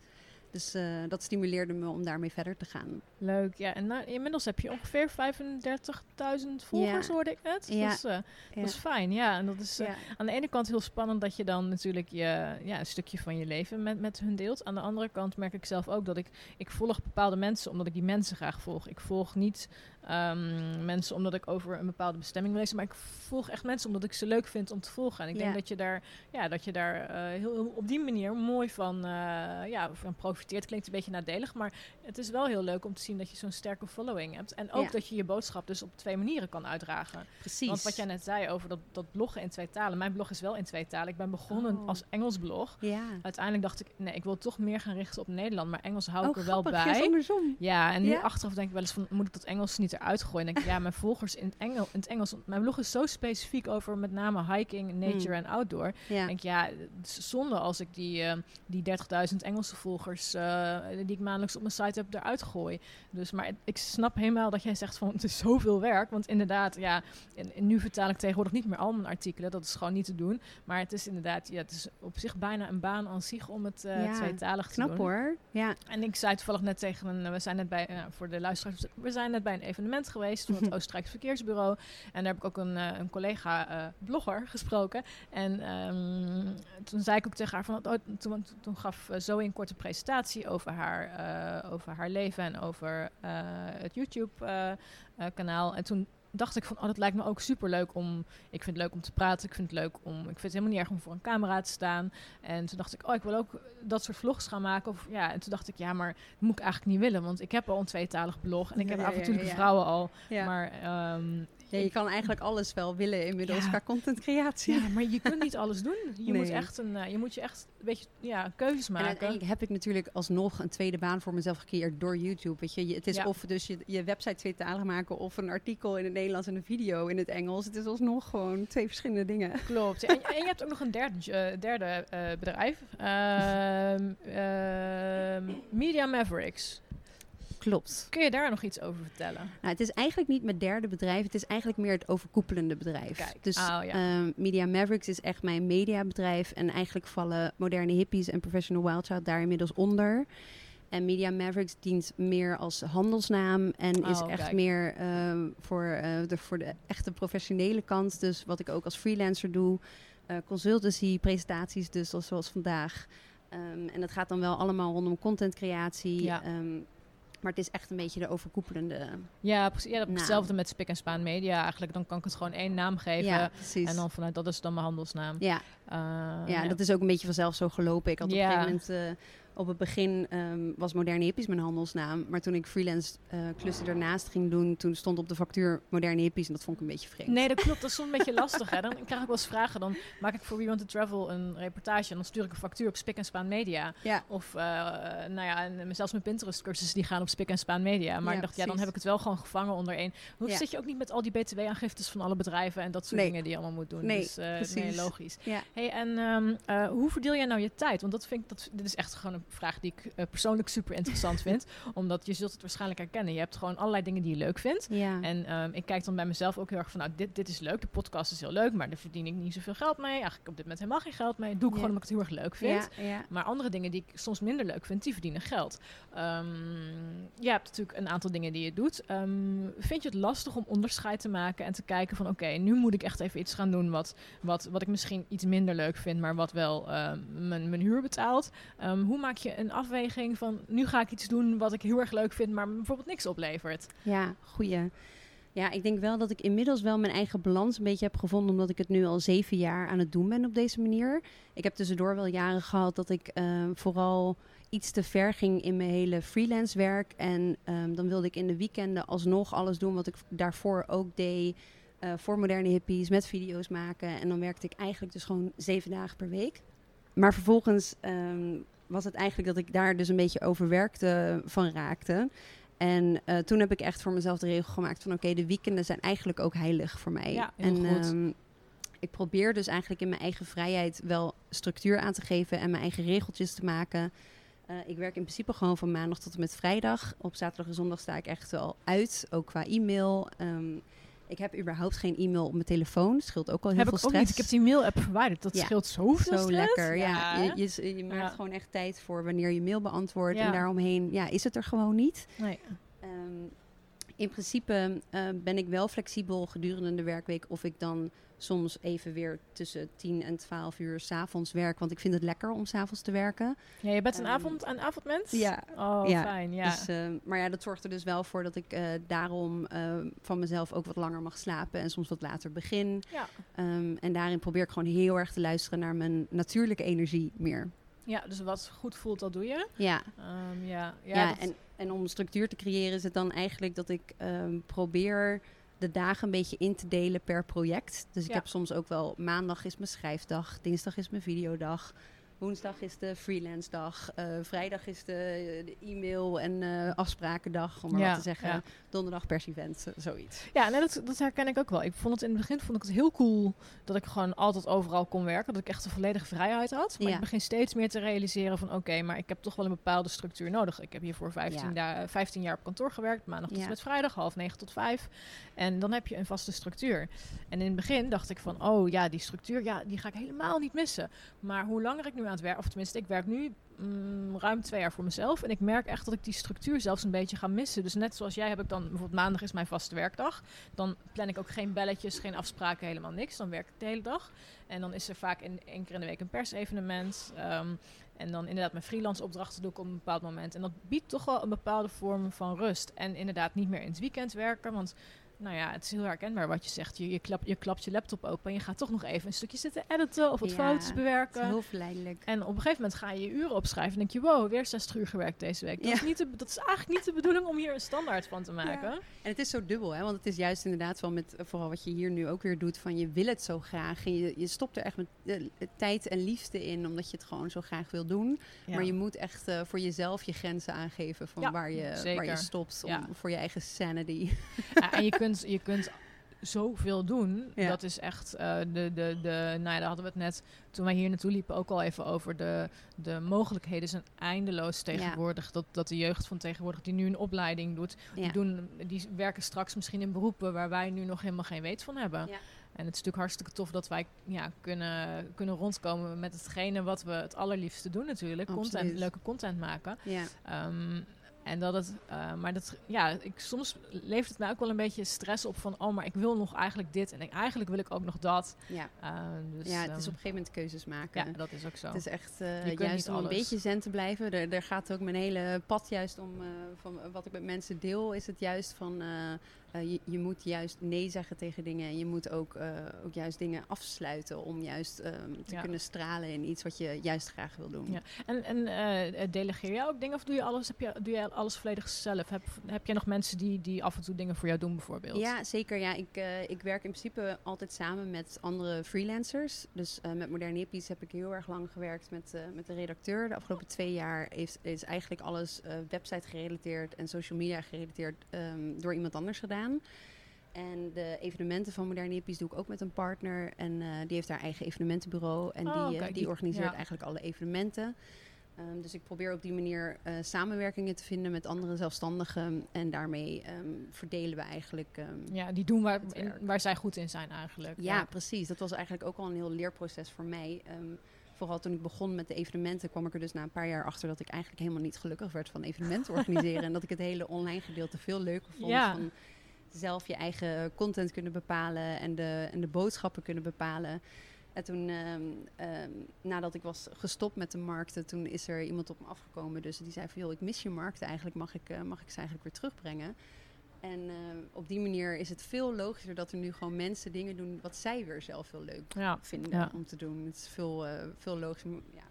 B: Dus eh, dat stimuleerde me om daarmee verder te gaan.
A: Leuk. Ja, en nou, inmiddels heb je ongeveer 35.000 volgers,
B: Ja.
A: hoorde ik net.
B: Ja.
A: Dat, is, eh,
B: Ja.
A: dat is fijn, ja. En dat is eh, aan de ene kant heel spannend dat je dan natuurlijk je, ja, een stukje van je leven met, met hun deelt. Aan de andere kant merk ik zelf ook dat ik, ik volg bepaalde mensen omdat ik die mensen graag volg. Ik volg niet ehm, mensen omdat ik over een bepaalde bestemming wil lezen, maar ik volg echt mensen omdat ik ze leuk vind om te volgen. En ik denk
B: Ja.
A: dat je daar, ja, dat je daar eh, heel, op die manier mooi van, eh, ja, van profiteert. Klinkt een beetje nadelig, maar het is wel heel leuk om te zien dat je zo'n sterke following hebt. En ook
B: Ja.
A: dat je je boodschap dus op twee manieren kan uitdragen.
B: Precies.
A: Want wat jij net zei over dat, dat bloggen in twee talen. Mijn blog is wel in twee talen. Ik ben begonnen
B: Oh.
A: als Engels blog.
B: Ja.
A: Uiteindelijk dacht ik, nee, ik wil toch meer gaan richten op Nederland. Maar Engels hou
B: Oh,
A: ik er wel
B: grappig,
A: bij. Ja, en nu
B: Ja?
A: achteraf denk ik wel eens van, moet ik dat Engels niet eruit gooien? En denk ik, ja, mijn volgers in het, Engel, in het Engels. Mijn blog is zo specifiek over met name hiking, nature en outdoor.
B: Hmm. Ja.
A: Ik denk, ja, het is zonde als ik die, eh, die 30.000 Engelse volgers eh, die ik maandelijks op mijn site heb eruit gooi. Dus, maar ik snap helemaal dat jij zegt van het is zoveel werk. Want inderdaad, ja, en, en nu vertaal ik tegenwoordig niet meer al mijn artikelen. Dat is gewoon niet te doen. Maar het is inderdaad, ja, het is op zich bijna een baan aan zich om het eh
B: Ja,
A: tweetalig te
B: Knap
A: doen.
B: hoor. Ja.
A: En ik zei toevallig net tegen een, we zijn net bij, ja, voor de luisteraars, we zijn net bij een evenement geweest van het Oostenrijks Verkeersbureau. En daar heb ik ook een, eh, een collega eh, blogger gesproken. En ehm, toen zei ik ook tegen haar van, oh, toen, toen gaf eh, Zoe een korte presentatie over haar, over haar leven en over het YouTube kanaal. En toen dacht ik van, oh, dat lijkt me ook super leuk om. Ik vind het leuk om te praten. Ik vind het leuk om. Ik vind het helemaal niet erg om voor een camera te staan. En toen dacht ik, oh, ik wil ook dat soort vlogs gaan maken. Of ja, en toen dacht ik, ja, maar dat moet ik eigenlijk niet willen, want ik heb al een tweetalig blog en ik
B: Ja,
A: heb
B: ja,
A: avontuurlijke
B: ja,
A: vrouwen al.
B: Ja.
A: Maar ehm,
B: Ja, je kan eigenlijk alles wel willen inmiddels
A: Ja.
B: qua contentcreatie.
A: ja, maar je kunt niet alles doen. Je moet echt een, eh, je moet je echt een beetje ja, keuzes
B: En
A: maken.
B: uiteindelijk heb ik natuurlijk alsnog een tweede baan voor mezelf gecreëerd door YouTube. Weet je, het is
A: Ja.
B: of dus je, je website tweetalig maken of een artikel in het Nederlands en een video in het Engels. Het is alsnog gewoon twee verschillende dingen.
A: Klopt. En, en je hebt ook nog een derde, eh, derde eh, bedrijf. Ehm, ehm, Media Mavericks.
B: Klopt.
A: Kun je daar nog iets over vertellen?
B: Nou, het is eigenlijk niet mijn derde bedrijf. Het is eigenlijk meer het overkoepelende bedrijf.
A: Kijk.
B: Dus
A: Oh, ja.
B: ehm, Media Mavericks is echt mijn mediabedrijf. En eigenlijk vallen moderne hippies en professional wild child daar inmiddels onder. En Media Mavericks dient meer als handelsnaam en is
A: Oh,
B: echt
A: kijk.
B: meer ehm, voor, eh, de, voor de echte professionele kant. Dus wat ik ook als freelancer doe, eh, consultancy, presentaties, dus als- zoals vandaag. Ehm, en dat gaat dan wel allemaal rondom contentcreatie.
A: Ja.
B: ehm, maar het is echt een beetje de overkoepelende.
A: Ja, precies. Ja, hetzelfde met Spik en Spaan Media. Eigenlijk dan kan ik het gewoon één naam geven.
B: Ja.
A: En dan vanuit dat is dan mijn handelsnaam.
B: ja,
A: Eh,
B: ja, dat is ook een beetje vanzelf zo gelopen. Ik had op
A: Ja.
B: een gegeven moment... eh, op het begin ehm, was Moderne Hippies mijn handelsnaam. Maar toen ik freelance eh, klussen ernaast ging doen... toen stond op de factuur Moderne Hippies. En dat vond ik een beetje vreemd.
A: Nee, dat klopt. Dat is soms een beetje lastig. Hè? Dan krijg ik wel eens vragen. Dan maak ik voor We Want to Travel een reportage. En dan stuur ik een factuur op Spik en Spaan Media.
B: Ja,
A: Of, eh, nou ja, en zelfs mijn Pinterest-cursussen die gaan op Spik en Spaan Media. Maar
B: Ja,
A: ik dacht, ja, dan heb ik het wel gewoon gevangen onder één. Hoe
B: Ja.
A: zit je ook niet met al die btw-aangiftes van alle bedrijven en dat soort
B: Nee.
A: dingen die je allemaal moet doen?
B: Nee,
A: dus, eh, nee, logisch.
B: ja.
A: Hey, en ehm, eh, hoe verdeel jij nou je tijd? Want dat vind ik, dat, dit is echt gewoon een vraag die ik eh, persoonlijk super interessant vind. Omdat je zult het waarschijnlijk herkennen. Je hebt gewoon allerlei dingen die je leuk vindt.
B: ja.
A: En ehm, ik kijk dan bij mezelf ook heel erg van, nou, dit, dit is leuk. De podcast is heel leuk, maar daar verdien ik niet zoveel geld mee. Eigenlijk op dit moment helemaal geen geld mee. Doe ik
B: Ja.
A: gewoon omdat ik het heel erg leuk vind.
B: Ja.
A: Maar andere dingen die ik soms minder leuk vind, die verdienen geld. Ehm, je hebt natuurlijk een aantal dingen die je doet. Ehm, vind je het lastig om onderscheid te maken en te kijken van... oké, nu moet ik echt even iets gaan doen wat, wat, wat ik misschien iets minder leuk vind... maar wat wel mijn, mijn huur betaalt. Hoe maak je een afweging van... nu ga ik iets doen wat ik heel erg leuk vind... maar bijvoorbeeld niks oplevert?
B: Ja, goeie. Ja, ik denk wel dat ik inmiddels wel mijn eigen balans een beetje heb gevonden, omdat ik het nu al zeven jaar aan het doen ben op deze manier. Ik heb tussendoor wel jaren gehad dat ik ehm, vooral iets te ver ging in mijn hele freelance werk. En ehm, dan wilde ik in de weekenden alsnog alles doen wat ik daarvoor ook deed. eh, voor moderne hippies, met video's maken. En dan werkte ik eigenlijk dus gewoon zeven dagen per week. Maar vervolgens ehm, was het eigenlijk dat ik daar dus een beetje overwerkte van raakte. En eh, toen heb ik echt voor mezelf de regel gemaakt van oké, de weekenden zijn eigenlijk ook heilig voor mij.
A: Ja,
B: en ehm, ik probeer dus eigenlijk in mijn eigen vrijheid wel structuur aan te geven en mijn eigen regeltjes te maken. Eh, ik werk in principe gewoon van maandag tot en met vrijdag. Op zaterdag en zondag sta ik echt wel uit, ook qua e-mail. Ehm, ik heb überhaupt geen e-mail op mijn telefoon. Scheelt ook al heel
A: heb
B: veel
A: ik ook
B: stress.
A: niet. Ik heb die mail-app verwijderd. Dat
B: Ja.
A: scheelt zoveel
B: Zo
A: stress.
B: lekker, ja. Je, je, je maakt
A: Ja.
B: gewoon echt tijd voor wanneer je mail beantwoordt. En daaromheen ja, is het er gewoon niet.
A: Nee.
B: Ehm, in principe eh, ben ik wel flexibel gedurende de werkweek of ik dan soms even weer tussen 10 en 12 uur s'avonds werk. Want ik vind het lekker om s'avonds te werken.
A: Ja, je bent een,
B: Ehm,
A: avond, een avondmens?
B: ja.
A: Oh,
B: Ja.
A: fijn. Ja.
B: Dus, eh, maar ja, dat zorgt er dus wel voor dat ik eh, daarom van mezelf ook wat langer mag slapen en soms wat later begin.
A: ja.
B: Ehm, en daarin probeer ik gewoon heel erg te luisteren naar mijn natuurlijke energie meer.
A: Ja, dus wat goed voelt, dat doe je.
B: Ja,
A: Ehm, ja, ja,
B: ja,
A: dat-
B: en, en om structuur te creëren is het dan eigenlijk dat ik ehm, probeer de dagen een beetje in te delen per project. Dus ik
A: Ja.
B: heb soms ook wel maandag is mijn schrijfdag, dinsdag is mijn videodag. Woensdag is de freelance dag. eh, vrijdag is de, de e-mail en eh, afsprakendag, om maar
A: Ja,
B: wat te zeggen.
A: ja.
B: Donderdag pers-event, zo- zoiets.
A: Ja, nee, dat, dat herken ik ook wel. Ik vond het in het begin vond ik het heel cool dat ik gewoon altijd overal kon werken. Dat ik echt een volledige vrijheid had. Maar
B: Ja.
A: ik begin steeds meer te realiseren van oké, maar ik heb toch wel een bepaalde structuur nodig. Ik heb hiervoor 15,
B: Ja.
A: da- 15 jaar op kantoor gewerkt. Maandag tot met vrijdag, half negen tot vijf. En dan heb je een vaste structuur. En in het begin dacht ik van oh ja, die structuur, ja, die ga ik helemaal niet missen. Maar hoe langer ik nu aan het werk, of tenminste, ik werk nu mm, ruim twee jaar voor mezelf. En ik merk echt dat ik die structuur zelfs een beetje ga missen. Dus net zoals jij heb ik dan, bijvoorbeeld maandag is mijn vaste werkdag. Dan plan ik ook geen belletjes, geen afspraken, helemaal niks. Dan werk ik de hele dag. En dan is er vaak in, één keer in de week een persevenement. Ehm, en dan inderdaad mijn freelance opdrachten doe ik op een bepaald moment. En dat biedt toch wel een bepaalde vorm van rust. En inderdaad niet meer in het weekend werken. Want nou ja, het is heel herkenbaar wat je zegt. Je, je, klap, je klapt je laptop open en je gaat toch nog even een stukje zitten editen of wat
B: Ja,
A: foto's
B: Het
A: bewerken.
B: is heel verleidelijk.
A: En op een gegeven moment ga je je uren opschrijven en denk je, wow, weer 60 uur gewerkt deze week. Dat,
B: Ja.
A: is, niet de, dat is eigenlijk niet de bedoeling om hier een standaard van te maken.
B: En het is zo dubbel, hè? want het is juist inderdaad wel met, vooral wat je hier nu ook weer doet, van je wil het zo graag. En je, je stopt er echt met eh, tijd en liefde in, omdat je het gewoon zo graag wil doen. Maar je moet echt eh, voor jezelf je grenzen aangeven van waar, je, waar je stopt, om, voor je eigen sanity.
A: Ja, en je kunt, je kunt zoveel doen.
B: Ja.
A: Dat is echt eh, de, de, de. Nou ja, daar hadden we het net toen wij hier naartoe liepen ook al even over. De, de mogelijkheden zijn eindeloos tegenwoordig. Dat, dat de jeugd van tegenwoordig die nu een opleiding doet,
B: Ja.
A: die, doen, die werken straks misschien in beroepen waar wij nu nog helemaal geen weet van hebben. En het is natuurlijk hartstikke tof dat wij ja, kunnen, kunnen rondkomen met hetgene wat we het allerliefste doen natuurlijk. Content, leuke content maken.
B: Ja.
A: Ehm, en dat het, eh, maar dat, ja, ik, soms levert het mij ook wel een beetje stress op van, oh, maar ik wil nog eigenlijk dit en ik, eigenlijk wil ik ook nog dat.
B: Ja.
A: Eh, dus,
B: ja, het is
A: ehm,
B: op een gegeven moment keuzes maken.
A: ja, dat is ook zo.
B: Het is echt eh, juist om een beetje zen te blijven. Er, gaat ook mijn hele pad juist om, van wat ik met mensen deel, is het juist van, eh, je, je moet juist nee zeggen tegen dingen. En je moet ook, eh, ook juist dingen afsluiten om juist ehm, te
A: Ja.
B: kunnen stralen in iets wat je juist graag wil doen.
A: Ja. En, en eh, delegeer jij ook dingen of doe je alles, heb je, doe jij alles volledig zelf? Heb, heb jij nog mensen die, die af en toe dingen voor jou doen bijvoorbeeld?
B: Ja, zeker. Ja, ik, ik werk in principe altijd samen met andere freelancers. Dus met Moderne Hippies heb ik heel erg lang gewerkt met, met de redacteur. De afgelopen twee jaar heeft, is eigenlijk alles website gerelateerd en social media gerelateerd ehm, door iemand anders gedaan. En de evenementen van Moderne Hippies doe ik ook met een partner. En eh, die heeft haar eigen evenementenbureau. En
A: Oh,
B: die, eh,
A: kijk,
B: die
A: die-
B: organiseert
A: ja.
B: eigenlijk alle evenementen. Ehm, dus ik probeer op die manier eh, samenwerkingen te vinden met andere zelfstandigen. En daarmee ehm, verdelen we eigenlijk ehm,
A: Ja, die doen waar, in- waar zij goed in zijn eigenlijk.
B: ja, precies. Dat was eigenlijk ook al een heel leerproces voor mij. Vooral toen ik begon met de evenementen, kwam ik er dus na een paar jaar achter dat ik eigenlijk helemaal niet gelukkig werd van evenementen organiseren. en dat ik het hele online gedeelte veel leuker vond.
A: Ja.
B: Van zelf je eigen content kunnen bepalen en de, en de boodschappen kunnen bepalen. En toen, ehm, ehm, nadat ik was gestopt met de markten, toen is er iemand op me afgekomen. Dus die zei van, joh, ik mis je markten eigenlijk. Mag ik, eh, mag ik ze eigenlijk weer terugbrengen? En eh, op die manier is het veel logischer dat er nu gewoon mensen dingen doen wat zij weer zelf heel leuk
A: Ja,
B: vinden
A: Ja.
B: om te doen. Het is veel, eh, veel logischer. Ja,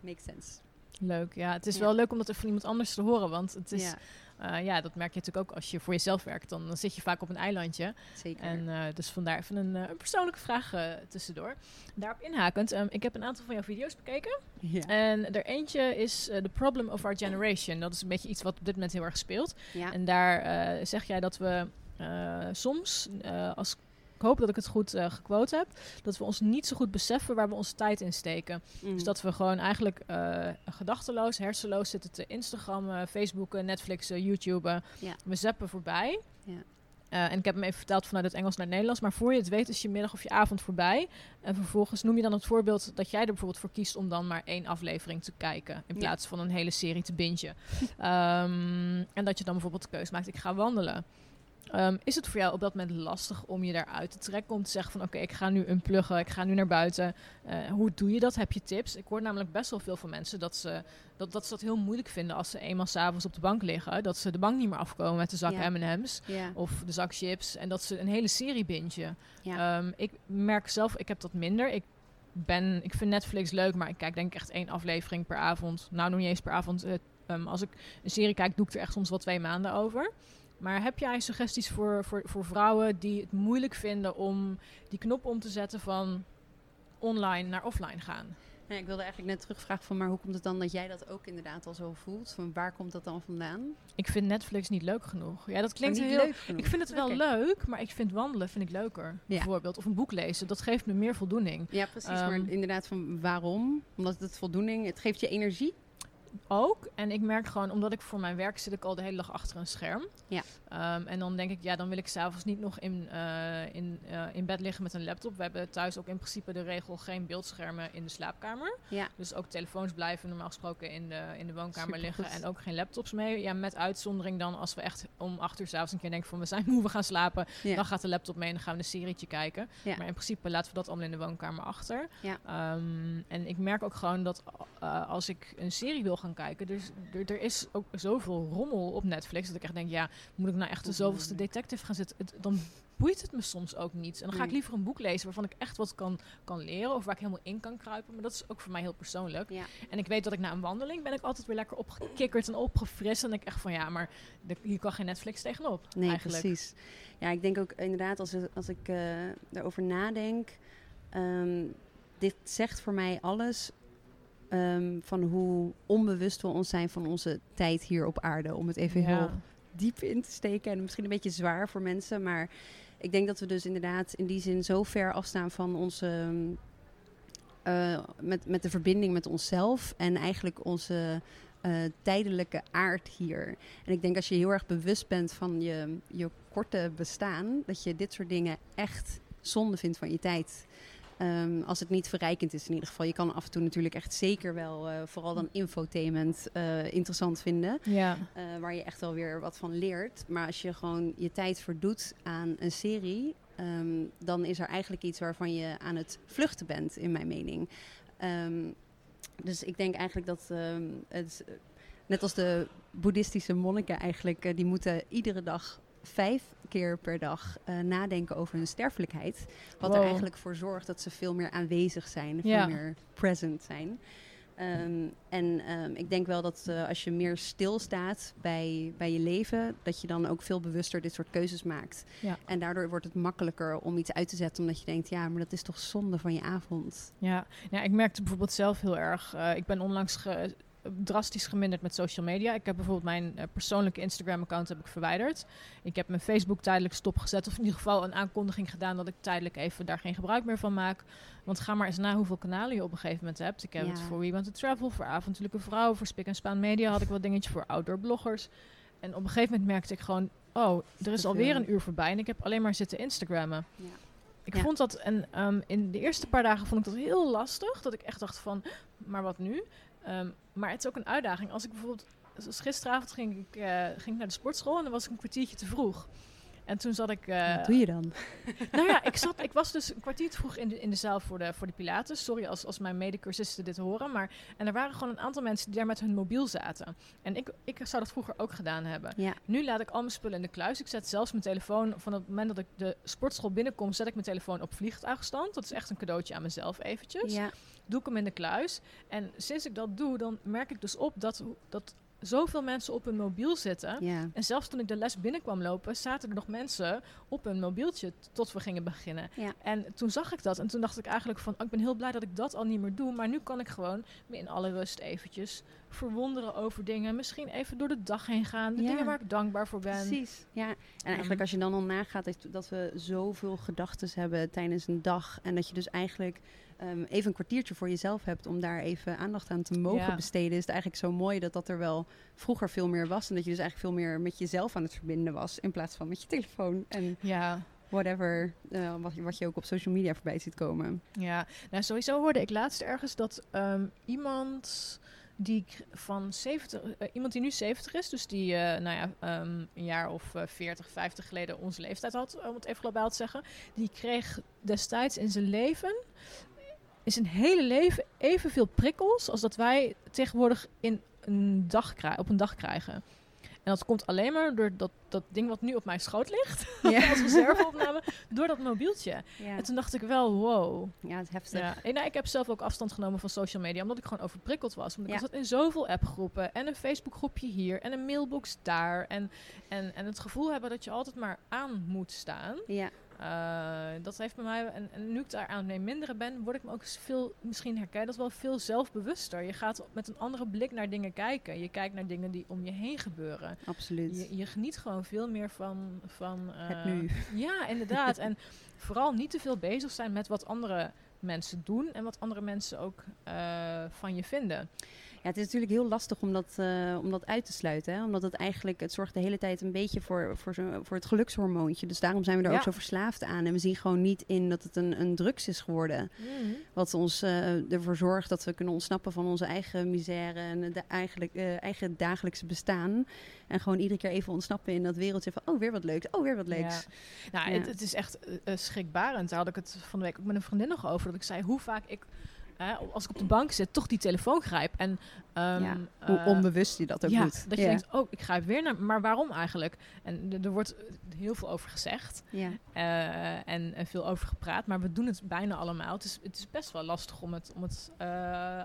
B: makes sense.
A: leuk. Ja, het is
B: Ja.
A: wel leuk om dat even van iemand anders te horen, want het is,
B: ja,
A: eh, ja, dat merk je natuurlijk ook als je voor jezelf werkt. Dan, dan zit je vaak op een eilandje.
B: zeker.
A: En eh, dus vandaar even een, eh, een persoonlijke vraag tussendoor. Daarop inhakend, ehm, ik heb een aantal van jouw video's bekeken.
B: ja.
A: En er eentje is The Problem of Our Generation. Dat is een beetje iets wat op dit moment heel erg speelt.
B: ja.
A: En daar eh, zeg jij dat we eh, soms eh, als ik hoop dat ik het goed uh, gequote heb, dat we ons niet zo goed beseffen waar we onze tijd in steken.
B: Mm.
A: Dus dat we gewoon eigenlijk uh, gedachteloos, hersenloos zitten te Instagrammen, Facebooken, Netflixen, YouTuben.
B: Ja.
A: We zappen voorbij.
B: Ja.
A: Uh, en ik heb hem even vertaald vanuit het Engels naar het Nederlands. Maar voor je het weet is je middag of je avond voorbij. En vervolgens noem je dan het voorbeeld dat jij er bijvoorbeeld voor kiest om dan maar één aflevering te kijken. In plaats van een hele serie te bingen. um, en dat je dan bijvoorbeeld de keuze maakt, ik ga wandelen. Um, is het voor jou op dat moment lastig om je daaruit te trekken? Om te zeggen van oké, okay, ik ga nu unpluggen, ik ga nu naar buiten. Uh, hoe doe je dat? Heb je tips? Ik hoor namelijk best wel veel van mensen dat ze dat, dat, ze dat heel moeilijk vinden als ze eenmaal s'avonds op de bank liggen. Dat ze de bank niet meer afkomen met de zak
B: Ja.
A: M&M's
B: Ja.
A: of de zak chips. En dat ze een hele serie bingen.
B: Ja.
A: Um, ik merk zelf, ik heb dat minder. Ik, ben, ik vind Netflix leuk, maar ik kijk denk ik echt één aflevering per avond. Nou, nog niet eens per avond. Uh, um, als ik een serie kijk, doe ik er echt soms wel twee maanden over. Maar heb jij suggesties voor, voor, voor vrouwen die het moeilijk vinden om die knop om te zetten van online naar offline gaan?
B: Ja, ik wilde eigenlijk net terugvragen van, maar hoe komt het dan dat jij dat ook inderdaad al zo voelt? Van waar komt dat dan vandaan?
A: Ik vind Netflix niet leuk genoeg. Ja, dat klinkt heel.
B: leuk.
A: Ik vind het wel leuk, maar ik vind wandelen vind ik leuker. Bijvoorbeeld. Of een boek lezen. Dat geeft me meer voldoening.
B: Ja, precies.
A: Ehm,
B: maar inderdaad, van waarom? Omdat het voldoening, het geeft je energie.
A: Ook. En ik merk gewoon, omdat ik voor mijn werk zit ik al de hele dag achter een scherm.
B: Ja.
A: Um, en dan denk ik, ja, dan wil ik s'avonds niet nog in, uh, in, uh, in bed liggen met een laptop. We hebben thuis ook in principe de regel geen beeldschermen in de slaapkamer.
B: Ja.
A: Dus ook telefoons blijven normaal gesproken in de, in de woonkamer
B: Supergoed.
A: liggen. En ook geen laptops mee. Ja, met uitzondering dan als we echt om acht uur s'avonds een keer denken van we zijn moe, we gaan slapen.
B: Ja.
A: Dan gaat de laptop mee en dan gaan we een serietje kijken.
B: Ja.
A: Maar in principe laten we dat allemaal in de woonkamer achter.
B: Ja.
A: Um, en ik merk ook gewoon dat uh, als ik een serie wil gaan kijken, dus er, er is ook zoveel rommel op Netflix dat ik echt denk, ja, moet ik nou echt de zoveelste detective gaan zitten? Het, dan boeit het me soms ook niet. En dan ga ik liever een boek lezen waarvan ik echt wat kan, kan leren of waar ik helemaal in kan kruipen. Maar dat is ook voor mij heel persoonlijk.
B: Ja.
A: En ik weet dat ik na een wandeling ben ik altijd weer lekker opgekikkerd en opgefrist. En ik echt van ja, maar de, hier kan geen Netflix tegenop.
B: Nee,
A: eigenlijk.
B: precies. Ja, ik denk ook inderdaad, als, als ik uh, daarover nadenk, um, dit zegt voor mij alles um, van hoe onbewust we ons zijn van onze tijd hier op aarde. Om het even
A: Ja.
B: heel diep in te steken en misschien een beetje zwaar voor mensen, maar ik denk dat we dus inderdaad in die zin zo ver afstaan van onze. Uh, met, met de verbinding met onszelf en eigenlijk onze uh, tijdelijke aard hier. En ik denk als je heel erg bewust bent van je, je korte bestaan, dat je dit soort dingen echt zonde vindt van je tijd. Um, als het niet verrijkend is in ieder geval. Je kan af en toe natuurlijk echt zeker wel, uh, vooral dan infotainment, uh, interessant vinden.
A: Ja.
B: Uh, waar je echt wel weer wat van leert. Maar als je gewoon je tijd verdoet aan een serie, um, dan is er eigenlijk iets waarvan je aan het vluchten bent, in mijn mening. Um, dus ik denk eigenlijk dat het, net als de boeddhistische monniken eigenlijk, die moeten iedere dag vijf keer per dag uh, nadenken over hun sterfelijkheid. Wat
A: Wow.
B: er eigenlijk voor zorgt dat ze veel meer aanwezig zijn, veel
A: Ja.
B: meer present zijn. Um, en um, ik denk wel dat uh, als je meer stilstaat bij, bij je leven, dat je dan ook veel bewuster dit soort keuzes maakt.
A: Ja.
B: En daardoor wordt het makkelijker om iets uit te zetten, omdat je denkt, ja, maar dat is toch zonde van je avond.
A: Ja, ja ik merkte bijvoorbeeld zelf heel erg. Uh, ik ben onlangs ge drastisch geminderd met social media. Ik heb bijvoorbeeld mijn uh, persoonlijke Instagram-account heb ik verwijderd. Ik heb mijn Facebook tijdelijk stopgezet. Of in ieder geval een aankondiging gedaan dat ik tijdelijk even daar geen gebruik meer van maak. Want ga maar eens na hoeveel kanalen je op een gegeven moment hebt. Ik heb
B: Ja.
A: het voor We Want to Travel, voor Avontuurlijke Vrouw, voor Spik en Spaan Media had ik wat dingetjes voor outdoor bloggers. En op een gegeven moment merkte ik gewoon, oh, er is alweer een uur voorbij en ik heb alleen maar zitten Instagrammen.
B: Ja.
A: Ik
B: Ja.
A: vond dat, en um, in de eerste paar dagen vond ik dat heel lastig. Dat ik echt dacht van, maar wat nu? Um, maar het is ook een uitdaging. Als ik bijvoorbeeld, zoals gisteravond ging ik, uh, ging ik naar de sportschool en dan was ik een kwartiertje te vroeg. En toen zat ik. Uh,
B: Wat doe je dan?
A: nou ja, ik, zat, ik was dus een kwartier te vroeg in de, in de zaal voor de, voor de Pilates. Sorry als, als mijn medecursisten dit horen. Maar, en er waren gewoon een aantal mensen die daar met hun mobiel zaten. En ik, ik zou dat vroeger ook gedaan hebben.
B: Ja.
A: Nu laat ik al mijn spullen in de kluis. Ik zet zelfs mijn telefoon. Van het moment dat ik de sportschool binnenkom, zet ik mijn telefoon op vliegtuigstand. Dat is echt een cadeautje aan mezelf eventjes.
B: Ja.
A: Doe ik hem in de kluis. En sinds ik dat doe, dan merk ik dus op dat, dat zoveel mensen op hun mobiel zitten.
B: Ja.
A: En zelfs toen ik de les binnenkwam lopen, zaten er nog mensen op hun mobieltje tot we gingen beginnen.
B: Ja.
A: En toen zag ik dat en toen dacht ik eigenlijk van, oh, ik ben heel blij dat ik dat al niet meer doe. Maar nu kan ik gewoon me in alle rust eventjes verwonderen over dingen. Misschien even door de dag heen gaan. De
B: Ja.
A: dingen waar ik dankbaar voor ben.
B: Precies. Ja. En eigenlijk als je dan al nagaat dat, dat we zoveel gedachten hebben tijdens een dag. En dat je dus eigenlijk ehm, even een kwartiertje voor jezelf hebt om daar even aandacht aan te mogen
A: Ja.
B: besteden. Is het eigenlijk zo mooi dat dat er wel vroeger veel meer was. En dat je dus eigenlijk veel meer met jezelf aan het verbinden was. In plaats van met je telefoon en
A: Ja,
B: whatever. eh, wat, je, wat je ook op social media voorbij ziet komen.
A: ja. Nou, sowieso hoorde ik laatst ergens dat ehm, iemand die van 70, eh, iemand die nu 70 is, dus die eh, nou ja, ehm, een jaar of eh, 40, 50 geleden onze leeftijd had, om het even globaal te zeggen, die kreeg destijds in zijn leven, in zijn hele leven, evenveel prikkels als dat wij tegenwoordig in een dag op een dag krijgen. En dat komt alleen maar door dat, dat ding wat nu op mijn schoot ligt,
B: Ja.
A: als reserveopname, door dat mobieltje. En toen dacht ik wel, wow.
B: ja het is heftig.
A: Ja. En, nou, ik heb zelf ook afstand genomen van social media, omdat ik gewoon overprikkeld was. Want ik zat in zoveel appgroepen en een Facebookgroepje hier en een mailbox daar. En, en, en het gevoel hebben dat je altijd maar aan moet staan.
B: Ja.
A: Eh, dat heeft bij mij, en, en nu ik daar aan mee minderen ben, word ik me ook veel, misschien herken dat wel, veel zelfbewuster. Je gaat met een andere blik naar dingen kijken. Je kijkt naar dingen die om je heen gebeuren.
B: Absoluut.
A: Je, je geniet gewoon veel meer van... van
B: het
A: eh,
B: nu.
A: ja, inderdaad. en vooral niet te veel bezig zijn met wat andere mensen doen en wat andere mensen ook eh, van je vinden.
B: Ja, het is natuurlijk heel lastig om dat, eh, om dat uit te sluiten. Hè? Omdat het eigenlijk, het zorgt de hele tijd een beetje voor, voor, zo, voor het gelukshormoontje. Dus daarom zijn we er
A: Ja.
B: ook zo verslaafd aan. En we zien gewoon niet in dat het een, een drugs is geworden. Wat ons eh, ervoor zorgt dat we kunnen ontsnappen van onze eigen misère en de eigenlijk, eh, eigen dagelijkse bestaan. En gewoon iedere keer even ontsnappen in dat wereldje van, oh, weer wat leuks, oh, weer wat leuks.
A: Ja. Nou,
B: Ja.
A: Het, het is echt schrikbarend. Daar had ik het van de week ook met een vriendin nog over. Dat ik zei hoe vaak ik, eh, als ik op de bank zit, toch die telefoon grijp. En, ehm,
B: Ja, Hoe
A: eh,
B: onbewust je dat ook
A: ja,
B: doet.
A: dat je
B: ja.
A: denkt, oh, ik grijp weer naar... Maar waarom eigenlijk? En er- wordt heel veel over gezegd.
B: ja.
A: eh, en, en veel over gepraat. Maar we doen het bijna allemaal. Het is, het is best wel lastig om het, om het eh,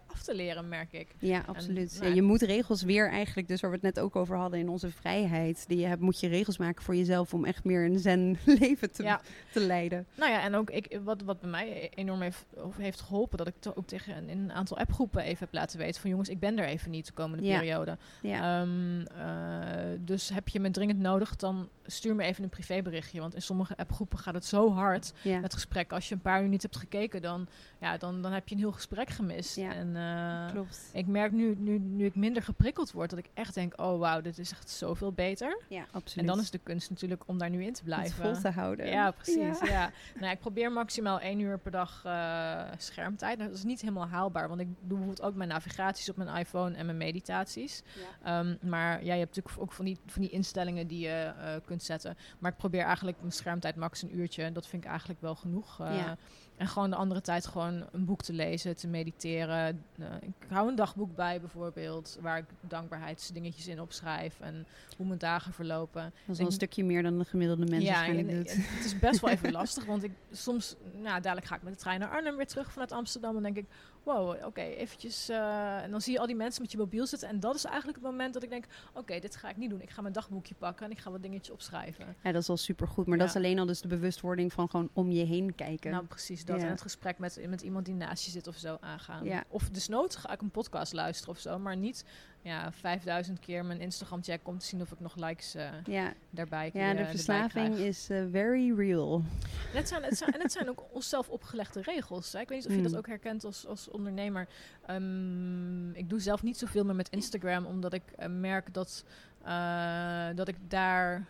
A: af te leren, merk ik.
B: Ja, absoluut.
A: nou,
B: ja, je moet regels weer eigenlijk, dus waar we het net ook over hadden in onze vrijheid, die je hebt, moet je regels maken voor jezelf om echt meer een zen leven te, te leiden.
A: Nou ja, en ook ik, wat, wat bij mij enorm heeft, heeft geholpen, dat ik to- ook tegen in een aantal appgroepen even heb laten weten van jongens, ik ben er even niet de komende
B: Ja.
A: periode.
B: Ja,
A: Ehm, eh, dus heb je me dringend nodig, dan stuur me even een privéberichtje. Want in sommige appgroepen gaat het zo hard
B: ja.
A: met gesprekken. Als je een paar uur niet hebt gekeken, dan, ja, dan, dan heb je een heel gesprek gemist.
B: Ja,
A: En, eh,
B: klopt.
A: ik merk nu, nu, nu ik minder geprikkeld word, dat ik echt denk, oh wauw, dit is echt zoveel beter.
B: Ja, absoluut.
A: En dan is de kunst natuurlijk om daar nu in te
B: het
A: blijven.
B: vol te houden.
A: Ja, precies.
B: Ja.
A: Ja. Nou, ik probeer maximaal één uur per dag eh, schermtijd. Nou, dat is niet helemaal haalbaar, want ik doe bijvoorbeeld ook mijn navigaties op mijn iPhone en mijn meditaties.
B: Ja.
A: Ehm, maar ja, je hebt natuurlijk ook van die, van die instellingen die je eh, kunt zetten. Maar ik probeer eigenlijk mijn schermtijd max een uurtje. En dat vind ik eigenlijk wel genoeg.
B: Ja.
A: En gewoon de andere tijd gewoon een boek te lezen, te mediteren. Eh, ik hou een dagboek bij bijvoorbeeld, waar ik dankbaarheidsdingetjes in opschrijf. En hoe mijn dagen verlopen.
B: Dat is wel een stukje meer dan de gemiddelde mens waarschijnlijk
A: en-
B: doet.
A: het is best wel even lastig, want ik soms, nou, dadelijk ga ik met de trein naar Arnhem weer terug vanuit Amsterdam. En denk ik, wow, oké, eventjes. eh, en dan zie je al die mensen met je mobiel zitten. En dat is eigenlijk het moment dat ik denk, oké, dit ga ik niet doen. Ik ga mijn dagboekje pakken en ik ga wat dingetjes opschrijven.
B: Ja, dat is wel supergoed. Maar dat is alleen al dus de bewustwording van gewoon om je heen kijken.
A: Nou, precies dat.
B: Ja.
A: En het gesprek met, met iemand die naast je zit of zo aangaan.
B: Ja.
A: Of desnoods ga ik een podcast luisteren of zo, maar niet ja, 5000 keer mijn Instagram checken om te zien of ik nog likes eh,
B: ja,
A: daarbij
B: ja
A: eh,
B: de
A: erbij
B: verslaving
A: krijg.
B: is eh, very real.
A: En het zijn, het zijn, en het zijn ook onszelf opgelegde regels. Hè. Ik weet niet of je dat
B: Mm.
A: ook herkent als, als ondernemer. Ehm, ik doe zelf niet zoveel meer met Instagram, omdat ik eh, merk dat, eh, dat ik daar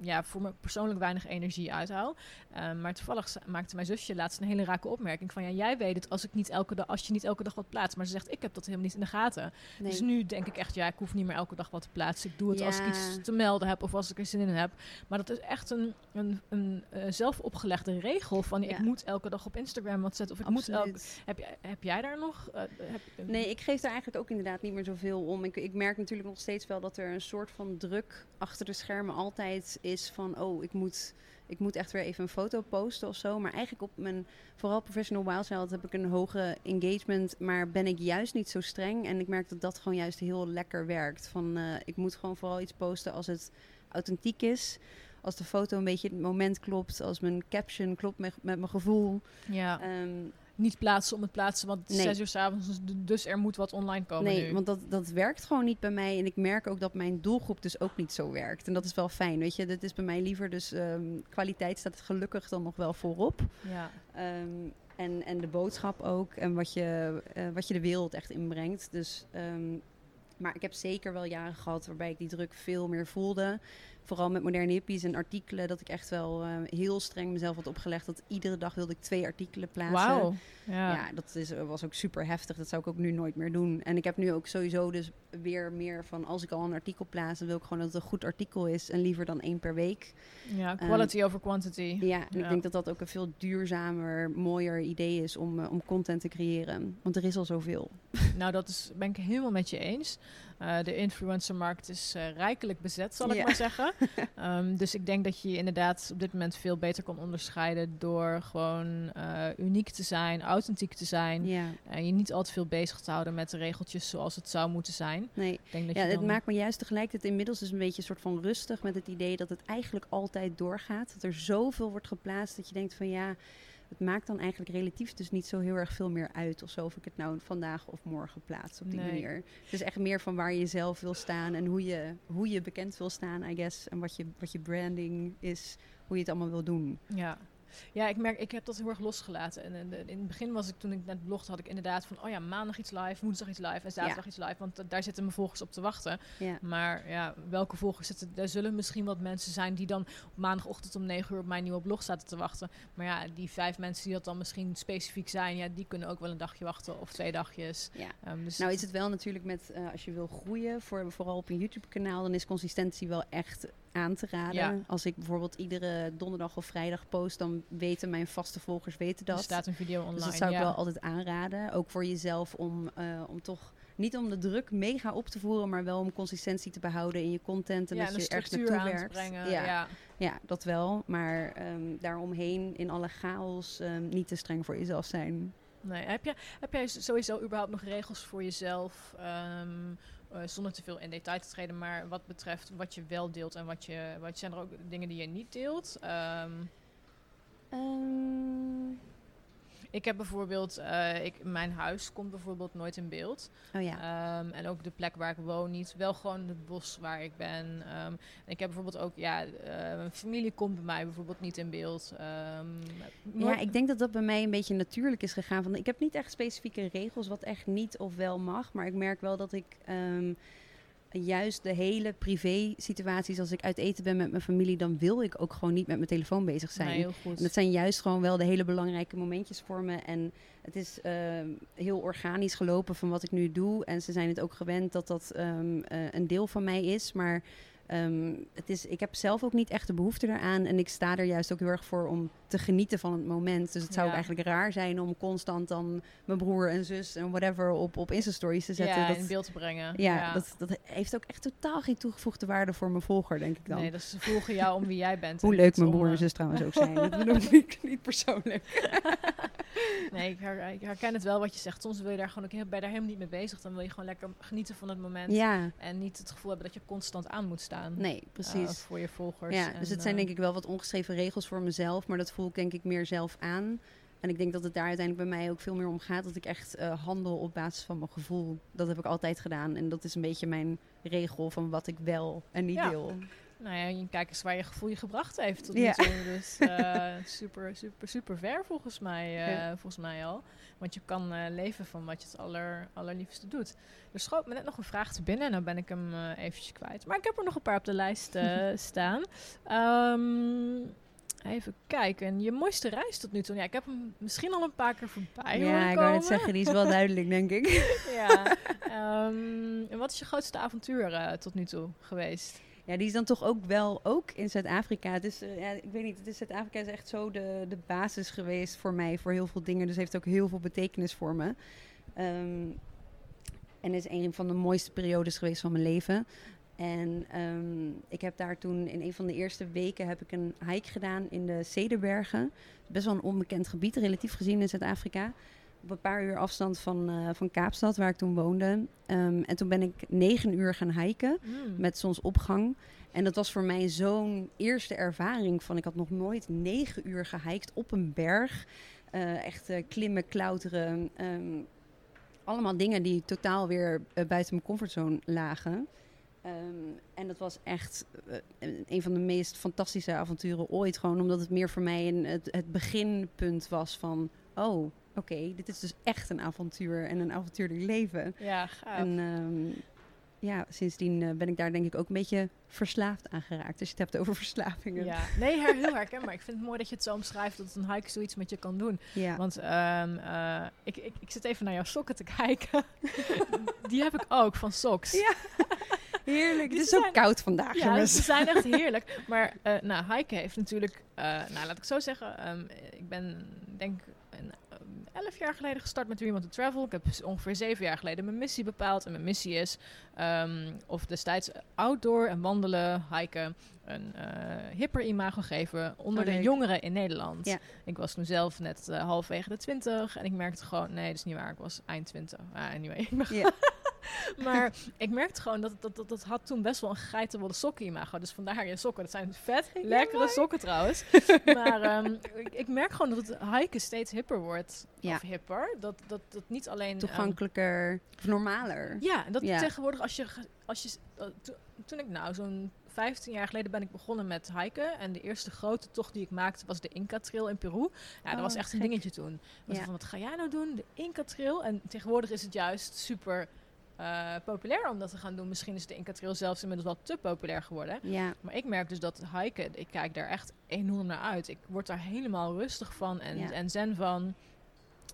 A: ja, voor me persoonlijk weinig energie uithaal. Ehm, maar toevallig maakte mijn zusje laatst een hele rake opmerking van... ja, jij weet het als, ik niet elke dag, als je niet elke dag wat plaatst. Maar ze zegt, ik heb dat helemaal niet in de gaten.
B: Nee.
A: Dus nu denk ik echt, ja, ik hoef niet meer elke dag wat te plaatsen. Ik doe het als ik iets te melden heb of als ik er zin in heb. Maar dat is echt een, een, een eh, zelf opgelegde regel van...
B: Ja.
A: ik moet elke dag op Instagram wat zetten. Of ik moet elke... Heb, jij- heb jij daar nog... eh, heb,
B: Nee, ik geef daar eigenlijk ook inderdaad niet meer zoveel om. Ik, ik merk natuurlijk nog steeds wel dat er een soort van druk achter de schermen altijd is van... oh, ik moet, ik moet echt weer even een foto posten of zo. Maar eigenlijk op mijn, vooral Professional Wild heb ik een hoge engagement. Maar ben ik juist niet zo streng. En ik merk dat dat gewoon juist heel lekker werkt. Van, eh, ik moet gewoon vooral iets posten als het authentiek is. Als de foto een beetje het moment klopt. Als mijn caption klopt met, met mijn gevoel.
A: Ja.
B: Ehm,
A: niet plaatsen om het plaatsen, want het is
B: Nee.
A: zes uur s'avonds, dus, dus er moet wat online komen
B: nee,
A: nu.
B: want dat, dat werkt gewoon niet bij mij. En ik merk ook dat mijn doelgroep dus ook niet zo werkt. En dat is wel fijn, weet je. Dit is bij mij liever dus... ehm, kwaliteit staat gelukkig dan nog wel voorop.
A: Ja.
B: Ehm, en, en de boodschap ook. En wat je, eh, wat je de wereld echt inbrengt. Dus, ehm, maar ik heb zeker wel jaren gehad waarbij ik die druk veel meer voelde. Vooral met moderne hippies en artikelen. Dat ik echt wel eh, heel streng mezelf had opgelegd. Dat iedere dag wilde ik twee artikelen plaatsen.
A: Wauw. Ja.
B: Ja, dat is, was ook super heftig. Dat zou ik ook nu nooit meer doen. En ik heb nu ook sowieso dus weer meer van... als ik al een artikel plaats, dan wil ik gewoon dat het een goed artikel is. En liever dan één per week.
A: ja, quality over quantity.
B: Ja, en
A: Ja.
B: ik denk dat dat ook een veel duurzamer, mooier idee is om, eh, om content te creëren. Want er is al zoveel.
A: Nou, dat is, ben ik helemaal met je eens. Eh, de influencermarkt is eh, rijkelijk bezet, zal ik maar zeggen. Ehm, dus ik denk dat je je inderdaad op dit moment veel beter kan onderscheiden door gewoon eh, uniek te zijn, authentiek te zijn. En je niet al te veel bezig te houden met de regeltjes zoals het zou moeten zijn.
B: nee.
A: Ik denk dat
B: Ja,
A: je
B: het maakt me juist tegelijkertijd inmiddels dus een beetje een soort van rustig met het idee dat het eigenlijk altijd doorgaat. Dat er zoveel wordt geplaatst dat je denkt van ja, het maakt dan eigenlijk relatief dus niet zo heel erg veel meer uit of zo. Of ik het nou vandaag of morgen plaats op die
A: Nee.
B: manier. Het is echt meer van waar je zelf wil staan en hoe je, hoe je bekend wil staan, I guess. En wat je, wat je branding is, hoe je het allemaal wil doen.
A: Ja. Ja, ik merk, ik heb dat heel erg losgelaten. En in, het begin was ik, toen ik net blogde, had ik inderdaad van, oh ja, maandag iets live, woensdag iets live en zaterdag iets live. Want daar zitten mijn volgers op te wachten.
B: Ja.
A: Maar ja, welke volgers zitten, er zullen misschien wat mensen zijn die dan op maandagochtend om 9 uur op mijn nieuwe blog zaten te wachten. Maar ja, die vijf mensen die dat dan misschien specifiek zijn, ja, die kunnen ook wel een dagje wachten of twee dagjes.
B: Ja.
A: Ehm, dus
B: Nou is het wel natuurlijk met, eh, als je wil groeien, voor, vooral op een YouTube-kanaal, dan is consistentie wel echt aan te raden.
A: Ja.
B: Als ik bijvoorbeeld iedere donderdag of vrijdag post, dan weten mijn vaste volgers weten
A: er
B: dat.
A: staat een video online.
B: dus dat zou ik
A: ja.
B: wel altijd aanraden. Ook voor jezelf om, eh, om toch niet om de druk mega op te voeren, maar wel om consistentie te behouden in je content en
A: ja,
B: dat
A: en
B: je ergens naartoe werkt.
A: brengen.
B: ja,
A: ja.
B: ja, dat wel. Maar ehm, daaromheen in alle chaos ehm, niet te streng voor jezelf zijn.
A: Nee, heb, je, heb jij sowieso überhaupt nog regels voor jezelf? ehm, eh, zonder te veel in detail te treden, maar wat betreft wat je wel deelt en wat je. Wat zijn er ook dingen die je niet deelt? Ehm,
B: Ehm,
A: ik heb bijvoorbeeld. eh, ik, mijn huis komt bijvoorbeeld nooit in beeld.
B: oh ja.
A: Ehm, en ook de plek waar ik woon niet. Wel gewoon het bos waar ik ben. Ehm, en ik heb bijvoorbeeld ook. Ja, eh, mijn familie komt bij mij bijvoorbeeld niet in beeld. Ehm,
B: Ja, ik denk dat dat bij mij een beetje natuurlijk is gegaan. Van, ik heb niet echt specifieke regels wat echt niet of wel mag. Maar ik merk wel dat ik juist de hele privé situaties... als ik uit eten ben met mijn familie... dan wil ik ook gewoon niet met mijn telefoon bezig zijn.
A: Nee, heel goed.
B: En dat zijn juist gewoon wel de hele belangrijke momentjes voor me. En het is ehm, heel organisch gelopen van wat ik nu doe. En ze zijn het ook gewend dat dat ehm, eh, een deel van mij is. Maar ehm, het is, ik heb zelf ook niet echt de behoefte daaraan. En ik sta er juist ook heel erg voor om te genieten van het moment. Dus het zou
A: Ja.
B: ook eigenlijk raar zijn om constant dan mijn broer en zus en whatever op, op Insta-stories te zetten.
A: ja,
B: dat,
A: in beeld te brengen.
B: ja, Dat, dat heeft ook echt totaal geen toegevoegde waarde voor mijn volger, denk ik dan.
A: Nee, dat ze volgen jou om wie jij bent.
B: Hoe leuk mijn broer en
A: eh,
B: zus trouwens ook zijn. Dat bedoel ik niet persoonlijk.
A: Nee, ik, her- ik herken het wel wat je zegt. Soms wil je daar gewoon ook heel, bij daar helemaal niet mee bezig. Dan wil je gewoon lekker genieten van het moment.
B: Ja,
A: En niet het gevoel hebben dat je constant aan moet staan.
B: nee,
A: eh,
B: precies.
A: voor je volgers.
B: ja,
A: En,
B: dus het zijn
A: eh,
B: denk ik wel wat ongeschreven regels voor mezelf, maar dat voel ik denk ik meer zelf aan. En ik denk dat het daar uiteindelijk bij mij ook veel meer om gaat. Dat ik echt eh, handel op basis van mijn gevoel. Dat heb ik altijd gedaan. En dat is een beetje mijn regel van wat ik wel en niet
A: Ja.
B: wil.
A: Nou ja, kijk eens waar je gevoel je gebracht heeft tot
B: Ja.
A: nu toe. Dus eh, super, super, super ver volgens mij, eh,
B: Ja.
A: volgens mij al. Want je kan leven van wat je het aller, allerliefste doet. Er schoot me net nog een vraag te binnen en dan ben ik hem eventjes kwijt. Maar ik heb er nog een paar op de lijst staan. Ehm, even kijken. Je mooiste reis tot nu toe. Ja, ik heb hem misschien al een paar keer voorbij
B: ja, ik wou net zeggen, die is wel duidelijk, denk ik.
A: Ja. Ehm, en wat is je grootste avontuur eh, tot nu toe geweest?
B: Ja, die is dan toch ook wel ook in Zuid-Afrika. Eh, ja, ik weet niet, is Zuid-Afrika is echt zo de, de basis geweest voor mij, voor heel veel dingen. Dus heeft ook heel veel betekenis voor me. Ehm, en is een van de mooiste periodes geweest van mijn leven. En ehm, ik heb daar toen in een van de eerste weken heb ik een hike gedaan in de Cederbergen. Best wel een onbekend gebied, relatief gezien in Zuid-Afrika. Op een paar uur afstand van, eh, van Kaapstad, waar ik toen woonde. Ehm, en toen ben ik negen uur gaan hiken
A: Mm.
B: met zonsopgang. En dat was voor mij zo'n eerste ervaring van... ik had nog nooit negen uur gehiked op een berg. Eh, echt eh, klimmen, klauteren. ehm, allemaal dingen die totaal weer buiten mijn comfortzone lagen. Ehm, en dat was echt eh, een van de meest fantastische avonturen ooit. Gewoon omdat het meer voor mij een, het, het beginpunt was van... oh, oké, dit is dus echt een avontuur en een avontuurlijk leven.
A: Ja, gaaf.
B: En ehm, ja, sindsdien eh, ben ik daar denk ik ook een beetje verslaafd aan geraakt. Als je het hebt over verslavingen.
A: Ja, nee, heel herkenbaar. Ik vind het mooi dat je het zo omschrijft dat een hike zoiets met je kan doen.
B: Ja.
A: Want ehm, eh, ik, ik, ik zit even naar jouw sokken te kijken. Die heb ik ook van socks.
B: Ja, Heerlijk.
A: Die
B: Het is zo koud vandaag,
A: Ja, ze zijn echt heerlijk. Maar eh nou, hiken heeft natuurlijk, eh, nou laat ik zo zeggen, ehm, ik ben denk een, ehm, elf jaar geleden gestart met Want to Travel. Ik heb ongeveer zeven jaar geleden mijn missie bepaald. En mijn missie is, ehm, of destijds outdoor en wandelen, hiken, een eh, hipper imago geven onder
B: Oh,
A: de jongeren in Nederland.
B: Ja.
A: Ik was toen zelf net eh, halfwege de twintig en ik merkte gewoon, nee, dat is niet waar. Ik was eind twintig. Ah, anyway, ik
B: Ja.
A: maar ik merkte gewoon dat dat, dat dat had toen best wel een geitenwolle sokken imago. Dus vandaar je sokken. Dat zijn vet lekkere sokken trouwens. maar ehm, ik, ik merk gewoon dat het hiken steeds hipper wordt.
B: Ja.
A: Of hipper. Dat, dat, dat niet alleen...
B: Toegankelijker of normaler.
A: ja, en dat
B: Ja.
A: tegenwoordig als je... Als je eh, to- toen ik nou zo'n 15 jaar geleden ben ik begonnen met hiken. En de eerste grote tocht die ik maakte was de Inca Trail in Peru. Ja, dat
B: Oh,
A: was echt een dingetje toen. Was
B: Ja.
A: van, wat ga jij nou doen? De Inca Trail. En tegenwoordig is het juist super eh, populair om dat te gaan doen. Misschien is de Inca Trail zelfs inmiddels wel te populair geworden.
B: Ja,
A: Maar ik merk dus dat hiken, ik kijk daar echt enorm naar uit. Ik word daar helemaal rustig van en,
B: Ja.
A: en zen van.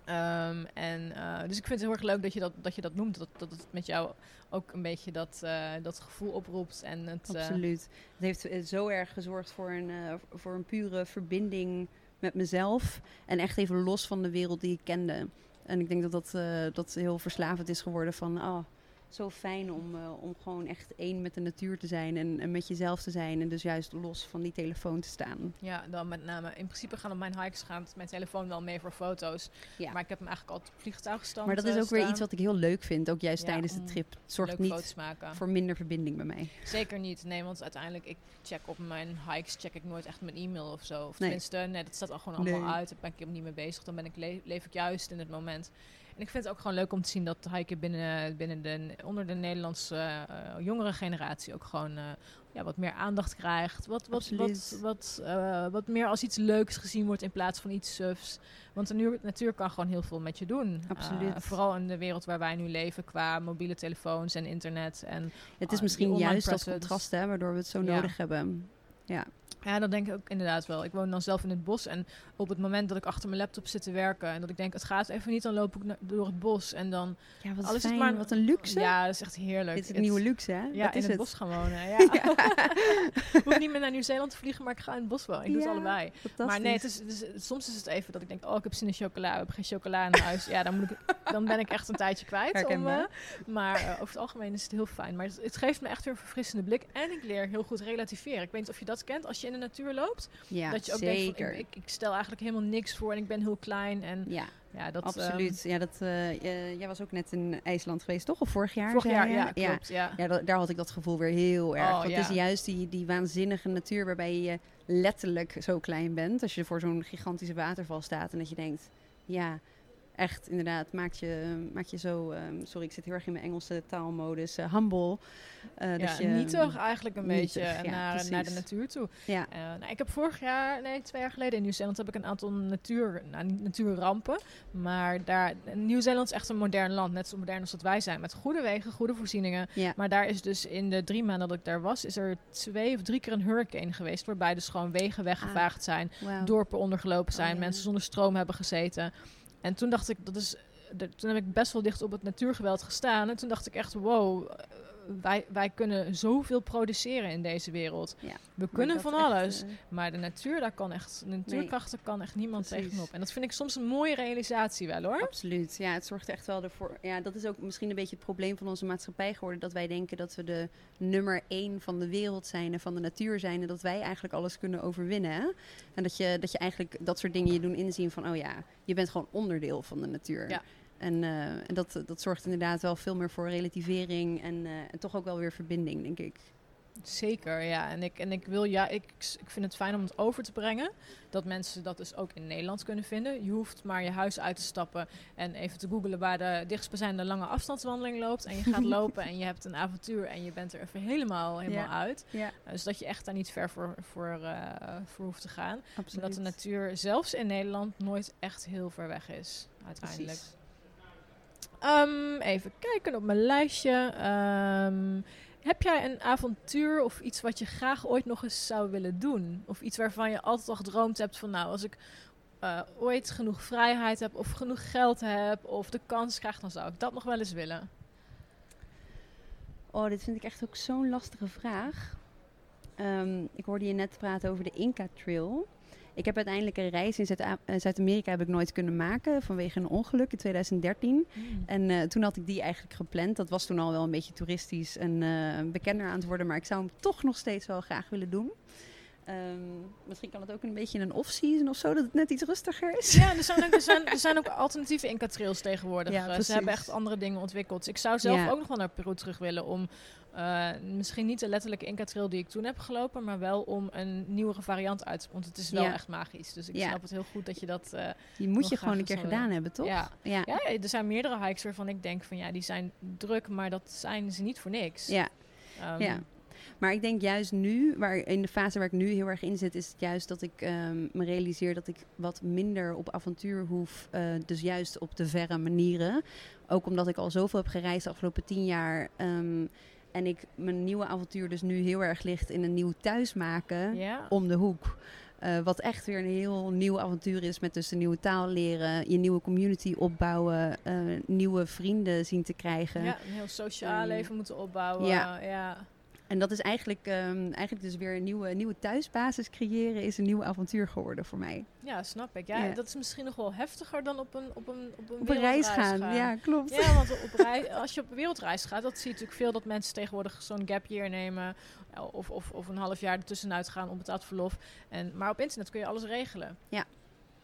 A: Ehm, en, eh, dus ik vind het heel erg leuk dat je dat, dat, je dat noemt. Dat, dat het met jou ook een beetje dat, eh, dat gevoel oproept. En het,
B: absoluut. Het heeft zo erg gezorgd voor een, voor een pure verbinding met mezelf. En echt even los van de wereld die ik kende. En ik denk dat dat, eh, dat heel verslavend is geworden van... Oh, zo fijn om, eh, om gewoon echt één met de natuur te zijn en, en met jezelf te zijn. En dus juist los van die telefoon te staan.
A: ja, dan met name. In principe gaan op mijn hikes gaan mijn telefoon wel mee voor foto's.
B: Ja.
A: Maar ik heb hem eigenlijk altijd op vliegtuigstand
B: Maar dat is
A: eh,
B: ook weer iets wat ik heel leuk vind, ook juist
A: Ja,
B: tijdens de
A: om
B: trip. Het zorgt niet voor minder verbinding bij mij.
A: Zeker niet. Nee, want uiteindelijk, ik check op mijn hikes, check ik nooit echt mijn e-mail of zo. Of
B: Nee.
A: tenminste, nee, dat staat al gewoon allemaal
B: Nee.
A: uit. Daar ben ik niet mee bezig. Dan ben ik le- leef ik juist in het moment. En ik vind het ook gewoon leuk om te zien dat hiken binnen, binnen de, onder de Nederlandse eh, jongere generatie ook gewoon eh, ja, wat meer aandacht krijgt. Wat, wat, wat,
B: Absoluut.
A: wat, eh, wat meer als iets leuks gezien wordt in plaats van iets sufs. Want de natuur kan gewoon heel veel met je doen.
B: Absoluut.
A: Vooral in de wereld waar wij nu leven qua mobiele telefoons en internet. En
B: Het is misschien juist dat contrast hè, waardoor we het zo
A: Ja.
B: nodig hebben. Ja,
A: Ja, dat denk ik ook inderdaad wel. Ik woon dan zelf in het bos en op het moment dat ik achter mijn laptop zit te werken en dat ik denk het gaat even niet, dan loop ik door het bos en dan...
B: ja wat
A: Alles is maar-
B: wat een luxe.
A: Ja, dat is echt heerlijk.
B: Dit is Het- nieuwe luxe, hè?
A: Ja,
B: dat
A: in
B: is
A: het,
B: het.
A: bos gaan wonen. Ja.
B: Ja.
A: ik hoef niet meer naar Nieuw-Zeeland te vliegen, maar ik ga in het bos wonen. Ik doe het allebei. Maar nee, het is, het is- soms is het even dat ik denk, oh, ik heb zin in chocola, we hebben geen chocola in huis. ja, dan, moet ik, dan ben ik echt een tijdje kwijt. Om, eh, maar eh, over het algemeen is het heel fijn. Maar het, het geeft me echt weer een verfrissende blik en ik leer heel goed relativeren. Ik weet niet of je dat kent als je in de natuur loopt.
B: ja,
A: dat je ook
B: zeker.
A: denkt, van, ik, ik, stel eigenlijk helemaal niks voor en ik ben heel klein. En
B: ja,
A: ja, dat...
B: absoluut. ja, dat, eh, jij was ook net in IJsland geweest, toch? Of vorig jaar?
A: ehm, vorig jaar,
B: je?
A: ja, klopt. Ja.
B: Ja, da- daar had ik dat gevoel weer heel erg.
A: Oh,
B: Want het
A: ja.
B: is juist die, die waanzinnige natuur waarbij je letterlijk zo klein bent. Als je voor zo'n gigantische waterval staat en dat je denkt, ja, echt inderdaad, maakt je, maakt je zo, ehm, sorry, ik zit heel erg in mijn Engelse taalmodus, eh, humble. Eh,
A: Ja,
B: dat je,
A: nietig eigenlijk een
B: nietig,
A: beetje
B: ja,
A: naar,
B: precies.
A: naar de natuur toe.
B: Ja,
A: Eh, nou, ik heb vorig jaar, nee, twee jaar geleden in Nieuw-Zeeland heb ik een aantal natuur, nou, niet natuurrampen. Maar daar, Nieuw-Zeeland is echt een modern land, net zo modern als dat wij zijn. Met goede wegen, goede voorzieningen.
B: ja.
A: Maar daar is dus in de drie maanden dat ik daar was, is er twee of drie keer een hurricane geweest. Waarbij dus gewoon wegen weggevaagd zijn, dorpen ondergelopen zijn,
B: Oh,
A: mensen zonder stroom hebben gezeten. En toen dacht ik, dat is, de- toen heb ik best wel dicht op het natuurgeweld gestaan. En toen dacht ik echt, wow, eh, wij, wij kunnen zoveel produceren in deze wereld.
B: Ja,
A: We kunnen van
B: echt,
A: alles.
B: eh,
A: Maar de natuur, daar kan echt, de natuurkrachten kan echt niemand
B: Precies.
A: tegenop. En dat vind ik soms een mooie realisatie wel hoor.
B: Absoluut. Ja, het zorgt echt wel ervoor. Ja, dat is ook misschien een beetje het probleem van onze maatschappij geworden. Dat wij denken dat we de nummer één van de wereld zijn en van de natuur zijn. En dat wij eigenlijk alles kunnen overwinnen. hè. En dat je, dat je eigenlijk dat soort dingen je doen inzien van, oh ja, je bent gewoon onderdeel van de natuur.
A: Ja.
B: En, eh, en dat, dat zorgt inderdaad wel veel meer voor relativering en, eh, en toch ook wel weer verbinding, denk ik.
A: Zeker, ja. En ik, en ik wil ja, ik, ik vind het fijn om het over te brengen. Dat mensen dat dus ook in Nederland kunnen vinden. Je hoeft maar je huis uit te stappen en even te googelen waar de dichtstbijzijnde lange afstandswandeling loopt. En je gaat lopen en je hebt een avontuur en je bent er even helemaal, helemaal
B: Ja.
A: uit.
B: Ja,
A: Uh, dus dat je echt daar niet ver voor, voor, eh, voor hoeft te gaan.
B: Absoluut.
A: dat de natuur zelfs in Nederland nooit echt heel ver weg is, uiteindelijk.
B: Precies.
A: Ehm, even kijken op mijn lijstje. Ehm, heb jij een avontuur of iets wat je graag ooit nog eens zou willen doen? Of iets waarvan je altijd al gedroomd hebt van nou, als ik eh, ooit genoeg vrijheid heb of genoeg geld heb of de kans krijg, dan zou ik dat nog wel eens willen.
B: Oh, dit vind ik echt ook zo'n lastige vraag. Ehm, ik hoorde je net praten over de Inca Trail. Ik heb uiteindelijk een reis in eh, Zuid-Amerika heb ik nooit kunnen maken vanwege een ongeluk in 2013. En eh, toen had ik die eigenlijk gepland. Dat was toen al wel een beetje toeristisch en eh, bekender aan het worden. Maar ik zou hem toch nog steeds wel graag willen doen. Ehm, misschien kan het ook een beetje in een off-season of zo, dat het net iets rustiger is.
A: Ja, er zijn ook, er zijn, er zijn ook alternatieve Inca Trails tegenwoordig.
B: Ja.
A: Ze hebben echt andere dingen ontwikkeld. Ik zou zelf
B: Ja.
A: ook nog wel naar Peru terug willen om eh, misschien niet de letterlijke Inca Trail die ik toen heb gelopen, maar wel om een nieuwere variant uit. Want het is wel
B: Ja.
A: echt magisch. Dus ik
B: Ja.
A: snap het heel goed dat je dat. eh,
B: Die moet je gewoon een keer gedaan hebben, toch?
A: Ja.
B: ja.
A: ja, er zijn meerdere hikes waarvan ik denk van ja, die zijn druk, maar dat zijn ze niet voor niks.
B: ja.
A: Ehm,
B: Ja. Maar ik denk juist nu, waar, in de fase waar ik nu heel erg in zit, is het juist dat ik ehm, me realiseer dat ik wat minder op avontuur hoef. eh, dus juist op de verre manieren. Ook omdat ik al zoveel heb gereisd de afgelopen tien jaar. ehm, en ik mijn nieuwe avontuur dus nu heel erg ligt in een nieuw thuis maken
A: Ja.
B: om de hoek. Eh, wat echt weer een heel nieuw avontuur is met dus een nieuwe taal leren, je nieuwe community opbouwen, eh, nieuwe vrienden zien te krijgen.
A: ja, een heel sociaal
B: Ehm,
A: leven moeten opbouwen.
B: ja.
A: ja.
B: En dat is eigenlijk, ehm, eigenlijk dus weer een nieuwe, nieuwe thuisbasis creëren, is een nieuw avontuur geworden voor mij.
A: Ja, snap ik. Ja,
B: Ja.
A: Dat is misschien nog wel heftiger dan op een, op een, op een,
B: Op een reis gaan, ja, klopt.
A: Ja, want op reis, als je op een wereldreis gaat, dat zie je natuurlijk veel dat mensen tegenwoordig zo'n gap year nemen. eh, Of, of, of een half jaar ertussenuit gaan op betaald verlof. En, maar op internet kun je alles regelen.
B: Ja.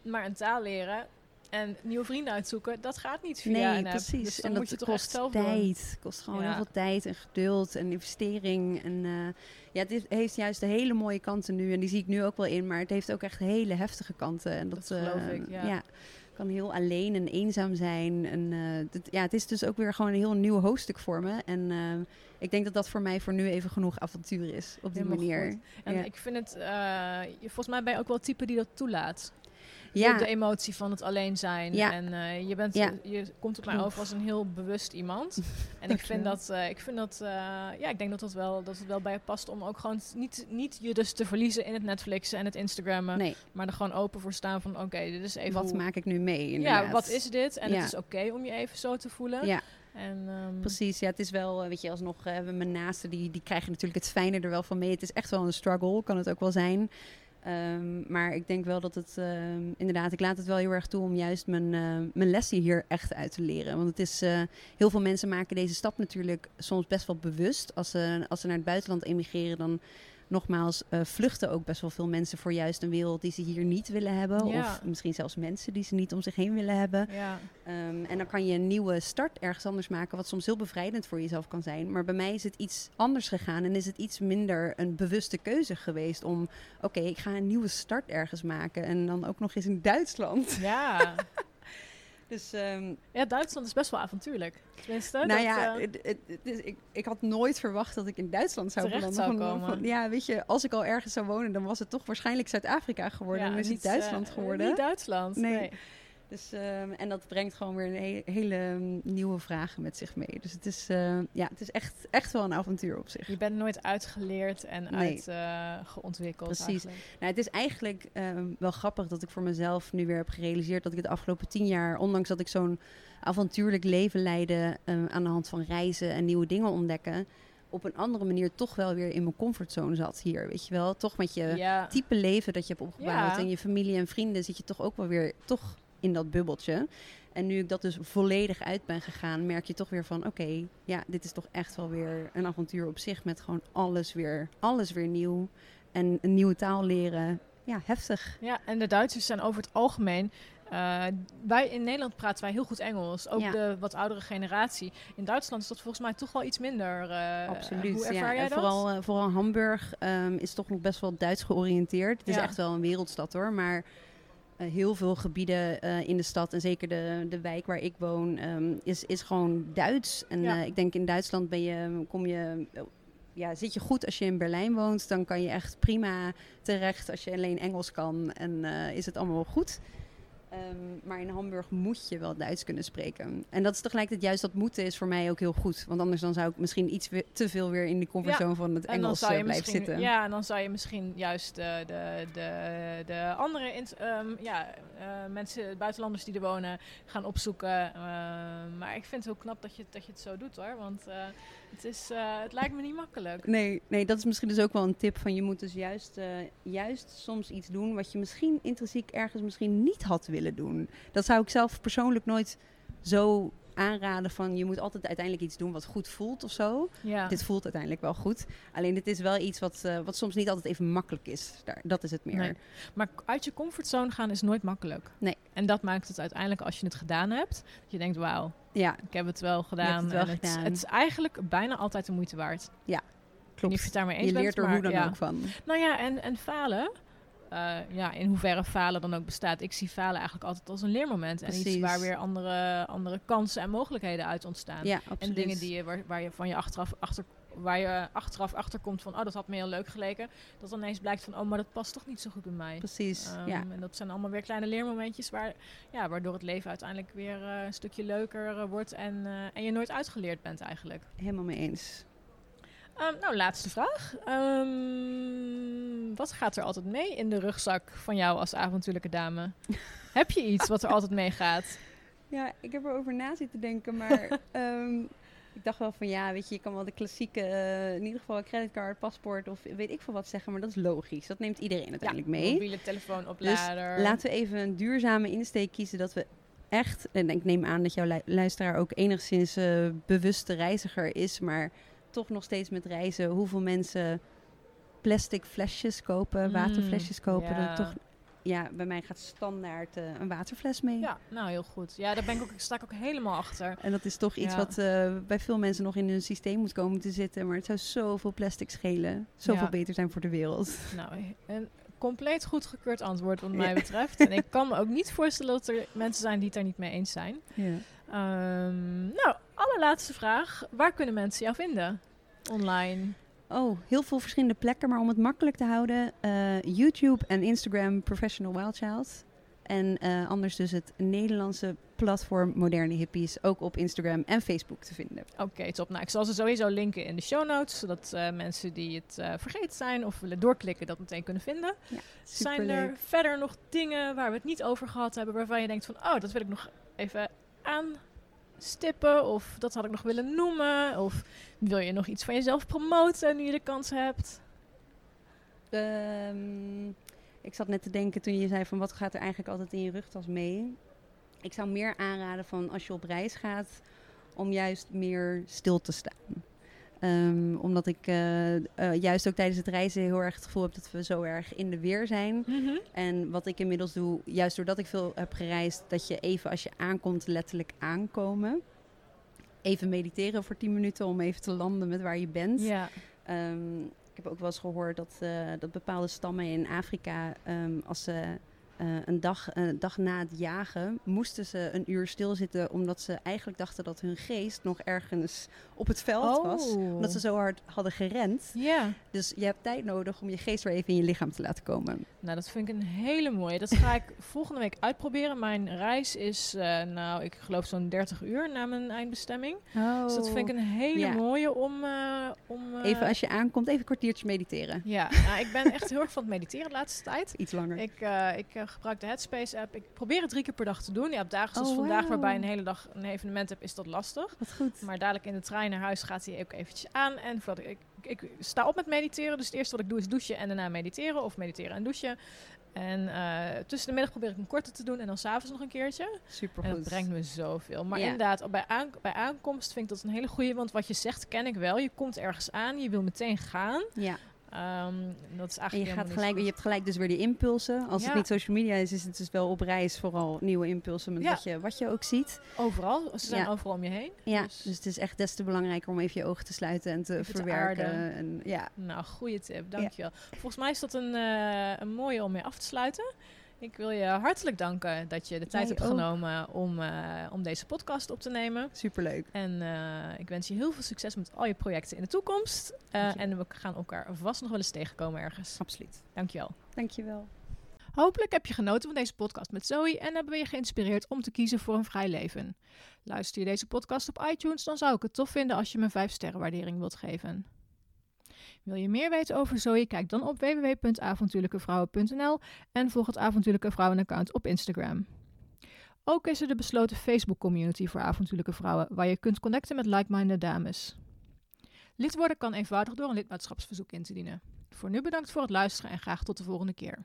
A: Maar een taal leren en nieuwe vrienden uitzoeken, dat gaat niet via
B: Nee, precies.
A: Dus
B: en dat kost tijd. kost gewoon
A: Ja.
B: heel veel tijd en geduld en investering. En eh, ja, het is- heeft juist de hele mooie kanten nu. En die zie ik nu ook wel in. Maar het heeft ook echt hele heftige kanten. En dat,
A: Dat geloof
B: eh,
A: ik, ja.
B: kan heel alleen en eenzaam zijn. En eh, dit- ja, het is dus ook weer gewoon een heel nieuw hoofdstuk voor me. En ik denk dat dat voor mij voor nu even genoeg avontuur is. Op die
A: Helemaal
B: manier.
A: goed. En
B: Ja.
A: ik vind het, volgens mij ben je ook wel het type die dat toelaat.
B: Ja,
A: De emotie van het alleen zijn.
B: Ja.
A: En eh, je, bent,
B: Ja.
A: je komt op mij over als een heel bewust iemand. en ik vind dat, eh, ik vind dat, eh, ja, ik denk dat, dat, wel, dat het wel bij je past om ook gewoon niet, niet je dus te verliezen in het Netflixen en het Instagrammen.
B: nee,
A: Maar er gewoon open voor staan van, oké, dit is even
B: wat
A: hoe-
B: maak ik nu mee?
A: Ja, wat is dit? En het is oké om je even zo te voelen.
B: Ja.
A: En, ehm,
B: Precies, ja, het is wel, eh, weet je, alsnog eh, hebben mijn naasten, die, die krijgen natuurlijk het fijne er wel van mee. Het is echt wel een struggle, kan het ook wel zijn. Ehm, maar ik denk wel dat het, ehm, inderdaad, ik laat het wel heel erg toe om juist mijn, eh, mijn lessen hier echt uit te leren. Want het is, eh, heel veel mensen maken deze stap natuurlijk soms best wel bewust. Als ze, als ze naar het buitenland emigreren, dan nogmaals eh, vluchten ook best wel veel mensen voor juist een wereld die ze hier niet willen hebben.
A: Ja.
B: Of misschien zelfs mensen die ze niet om zich heen willen hebben.
A: ja.
B: Ehm, en dan kan je een nieuwe start ergens anders maken, wat soms heel bevrijdend voor jezelf kan zijn. Maar bij mij is het iets anders gegaan en is het iets minder een bewuste keuze geweest om, oké, ik ga een nieuwe start ergens maken. En dan ook nog eens in Duitsland.
A: Ja.
B: Dus ehm,
A: ja, Duitsland is best wel avontuurlijk. Tenminste,
B: nou
A: dat,
B: ja,
A: eh,
B: het, het, het is, ik, ik had nooit verwacht dat ik in Duitsland zou belanden.
A: zou
B: Van-
A: komen.
B: van- ja, weet je, als ik al ergens zou wonen, dan was het toch waarschijnlijk Zuid-Afrika geworden.
A: ja,
B: en is het
A: niet,
B: Duitsland
A: eh,
B: geworden.
A: Niet Duitsland,
B: Nee.
A: nee.
B: Dus, ehm, en dat brengt gewoon weer een he- hele mm, nieuwe vragen met zich mee. Dus het is, eh, ja, het is echt, echt wel een avontuur op zich.
A: Je bent nooit uitgeleerd en
B: Nee.
A: uit eh.
B: Precies.
A: eigenlijk.
B: Nou, het is eigenlijk ehm, wel grappig dat ik voor mezelf nu weer heb gerealiseerd dat ik het afgelopen tien jaar, ondanks dat ik zo'n avontuurlijk leven leidde ehm, aan de hand van reizen en nieuwe dingen ontdekken, op een andere manier toch wel weer in mijn comfortzone zat hier. Weet je wel, toch met je
A: ja.
B: type leven dat je hebt opgebouwd
A: Ja.
B: en je familie en vrienden zit je toch ook wel weer toch in dat bubbeltje. En nu ik dat dus volledig uit ben gegaan, merk je toch weer van oké, ja, dit is toch echt wel weer een avontuur op zich met gewoon alles weer, alles weer nieuw en een nieuwe taal leren. Ja, heftig.
A: Ja, en de Duitsers zijn over het algemeen. eh, wij in Nederland praten wij heel goed Engels. Ook
B: Ja.
A: de wat oudere generatie. In Duitsland is dat volgens mij toch wel iets minder. eh,
B: Absoluut.
A: Hoe
B: ja.
A: ervaar jij
B: en
A: dat?
B: Vooral, eh, vooral Hamburg ehm, is toch nog best wel Duits georiënteerd. Het is
A: Ja.
B: echt wel een wereldstad hoor, maar heel veel gebieden eh, in de stad en zeker de, de wijk waar ik woon ehm, is, is gewoon Duits. En
A: Ja.
B: eh, ik denk in Duitsland ben je, kom je, eh, ja, zit je goed als je in Berlijn woont. Dan kan je echt prima terecht als je alleen Engels kan en eh, is het allemaal wel goed. Ehm, maar in Hamburg moet je wel Duits kunnen spreken. En dat is tegelijkertijd juist dat moeten is voor mij ook heel goed. Want anders dan zou ik misschien iets te veel weer in die comfortzone van het Engels eh, blijven zitten.
A: ja, en dan zou je misschien juist de, de, de, de andere ehm, ja, eh, mensen, buitenlanders die er wonen, gaan opzoeken. Ehm, maar ik vind het heel knap dat je, dat je het zo doet hoor. Want eh, het, is, eh, het lijkt me niet makkelijk.
B: Nee, nee, dat is misschien dus ook wel een tip van je moet dus juist, eh, juist soms iets doen wat je misschien intrinsiek ergens misschien niet had willen doen. Dat zou ik zelf persoonlijk nooit zo aanraden van je moet altijd uiteindelijk iets doen wat goed voelt of zo.
A: Ja.
B: Dit voelt uiteindelijk wel goed. Alleen dit is wel iets wat, eh, wat soms niet altijd even makkelijk is. Daar, dat is het meer.
A: Nee. Maar uit je comfortzone gaan is nooit makkelijk.
B: Nee.
A: En dat maakt het uiteindelijk als je het gedaan hebt. Dat je denkt, wauw,
B: Ja,
A: ik heb het wel gedaan.
B: het wel
A: het, het is eigenlijk bijna altijd de moeite waard. Niet of je
B: klopt.
A: het daarmee eens
B: Je
A: bent.
B: leert er
A: maar
B: hoe dan
A: ja.
B: ook van.
A: Nou ja, en, en falen. Eh, ja, in hoeverre falen dan ook bestaat. Ik zie falen eigenlijk altijd als een leermoment. En iets waar weer andere, andere kansen en mogelijkheden uit ontstaan.
B: Ja,
A: en dingen die je, waar, waar je van je achteraf achter waar je achteraf achterkomt van, oh, dat had me heel leuk geleken. Dat dan ineens blijkt van, oh, maar dat past toch niet zo goed bij mij.
B: Precies,
A: Ehm,
B: ja.
A: En dat zijn allemaal weer kleine leermomentjes waar, ja, waardoor het leven uiteindelijk weer eh, een stukje leuker eh, wordt en, en je nooit uitgeleerd bent eigenlijk.
B: Helemaal mee eens.
A: Ehm, nou, laatste vraag. Ehm, wat gaat er altijd mee in de rugzak van jou als avontuurlijke dame? Heb je iets wat er altijd mee gaat?
B: Ja, ik heb erover na zitten denken, maar ehm, ik dacht wel van ja, weet je, je kan wel de klassieke, eh, in ieder geval een creditcard, paspoort of weet ik veel wat zeggen, maar dat is logisch. Dat neemt iedereen uiteindelijk mee.
A: Mobiele telefoonoplader.
B: Dus laten we even een duurzame insteek kiezen dat we echt, en ik neem aan dat jouw lu- luisteraar ook enigszins eh, bewuste reiziger is, maar toch nog steeds met reizen, hoeveel mensen plastic flesjes kopen,
A: Mm,
B: waterflesjes kopen,
A: ja.
B: dat toch, ja, bij mij gaat standaard eh, een waterfles mee.
A: Ja, nou heel goed. Ja, daar ben ik ook, sta ik ook helemaal achter.
B: En dat is toch iets
A: Ja.
B: wat eh, bij veel mensen nog in hun systeem moet komen te zitten. Maar het zou zoveel plastic schelen. Zoveel
A: Ja.
B: beter zijn voor de wereld.
A: Nou, een compleet goedgekeurd antwoord wat mij betreft. En ik kan me ook niet voorstellen dat er mensen zijn die het daar niet mee eens zijn.
B: Ja.
A: Ehm, nou, allerlaatste vraag. Waar kunnen mensen jou vinden? Online.
B: Oh, heel veel verschillende plekken. Maar om het makkelijk te houden, eh, YouTube en Instagram Professional Wild Child. En eh, anders dus het Nederlandse platform Moderne Hippies. Ook op Instagram en Facebook te vinden.
A: Oké, top. Nou, ik zal ze sowieso linken in de show notes, zodat eh, mensen die het eh, vergeten zijn of willen doorklikken dat meteen kunnen vinden. Zijn er verder nog dingen waar we het niet over gehad hebben, waarvan je denkt van, oh, dat wil ik nog even aanstippen of dat had ik nog willen noemen? Of wil je nog iets van jezelf promoten nu je de kans hebt?
B: Ehm, ik zat net te denken toen je zei van wat gaat er eigenlijk altijd in je rugtas mee. Ik zou meer aanraden van als je op reis gaat, om juist meer stil te staan. Ehm, omdat ik eh, eh, juist ook tijdens het reizen heel erg het gevoel heb dat we zo erg in de weer zijn. En wat ik inmiddels doe, juist doordat ik veel heb gereisd, dat je even als je aankomt letterlijk aankomen. Even mediteren voor 10 minuten om even te landen met waar je bent.
A: Ja.
B: Ehm, ik heb ook wel eens gehoord dat, eh, dat bepaalde stammen in Afrika, ehm, als ze een, dag, een dag na het jagen, moesten ze een uur stilzitten, omdat ze eigenlijk dachten dat hun geest nog ergens op het veld was. Omdat ze zo hard hadden gerend.
A: Ja,
B: Dus je hebt tijd nodig om je geest weer even in je lichaam te laten komen.
A: nou dat vind ik een hele mooie. Dat ga ik volgende week uitproberen. Mijn reis is, eh, nou ik geloof zo'n 30 uur na mijn eindbestemming. Dus dat vind ik een hele
B: Ja.
A: mooie om... eh, om eh,
B: Even als je aankomt, even een kwartiertje mediteren.
A: Ja, nou, ik ben echt heel erg van het mediteren de laatste tijd.
B: Iets langer.
A: Ik, eh, ik eh, gebruik de Headspace app. Ik probeer het drie keer per dag te doen. Ja, op dagen zoals
B: Oh,
A: vandaag, waarbij een hele dag een evenement heb, is dat lastig.
B: Wat goed.
A: Maar dadelijk in de trein naar huis gaat hij ook eventjes aan. En voordat ik, ik, ik sta op met mediteren. Dus het eerste wat ik doe is douchen en daarna mediteren. Of mediteren en douchen. En eh, tussen de middag probeer ik een korte te doen. En dan s'avonds nog een keertje.
B: Super
A: En dat brengt me zoveel. Maar
B: Ja.
A: inderdaad, bij, aan, bij aankomst vind ik dat een hele goede. Want wat je zegt, ken ik wel. Je komt ergens aan, je wil meteen gaan.
B: Ja,
A: Ehm, dat is
B: en
A: eigenlijk
B: je,
A: helemaal
B: gaat gelijk, je hebt gelijk dus weer die impulsen. Als
A: Ja.
B: het niet social media is, is het dus wel op reis vooral nieuwe impulsen met
A: Ja.
B: wat, je, wat je ook ziet.
A: Overal, ze zijn
B: Ja.
A: overal om je heen.
B: Ja,
A: Dus-
B: dus het is echt des te belangrijker om even je ogen te sluiten en te
A: Even
B: verwerken. en, ja,
A: Nou, goede tip, dankjewel. Volgens mij is dat een, eh, een mooie om mee af te sluiten. Ik wil je hartelijk danken dat je de tijd
B: Jij
A: hebt
B: ook.
A: genomen om, eh, om deze podcast op te nemen.
B: superleuk.
A: En eh, ik wens je heel veel succes met al je projecten in de toekomst. Eh, en we gaan elkaar vast nog wel eens tegenkomen ergens.
B: Absoluut.
A: Dankjewel.
B: Dankjewel.
A: Hopelijk heb je genoten van deze podcast met Zoe en hebben we je geïnspireerd om te kiezen voor een vrij leven. Luister je deze podcast op iTunes, dan zou ik het tof vinden als je me een 5 sterren waardering wilt geven. Wil je meer weten over Zoe? Kijk dan op www.avontuurlijkevrouwen.nl en volg het Avontuurlijke Vrouwen-account op Instagram. Ook is er de besloten Facebook-community voor avontuurlijke vrouwen, waar je kunt connecten met like-minded dames. Lid worden kan eenvoudig door een lidmaatschapsverzoek in te dienen. Voor nu bedankt voor het luisteren en graag tot de volgende keer.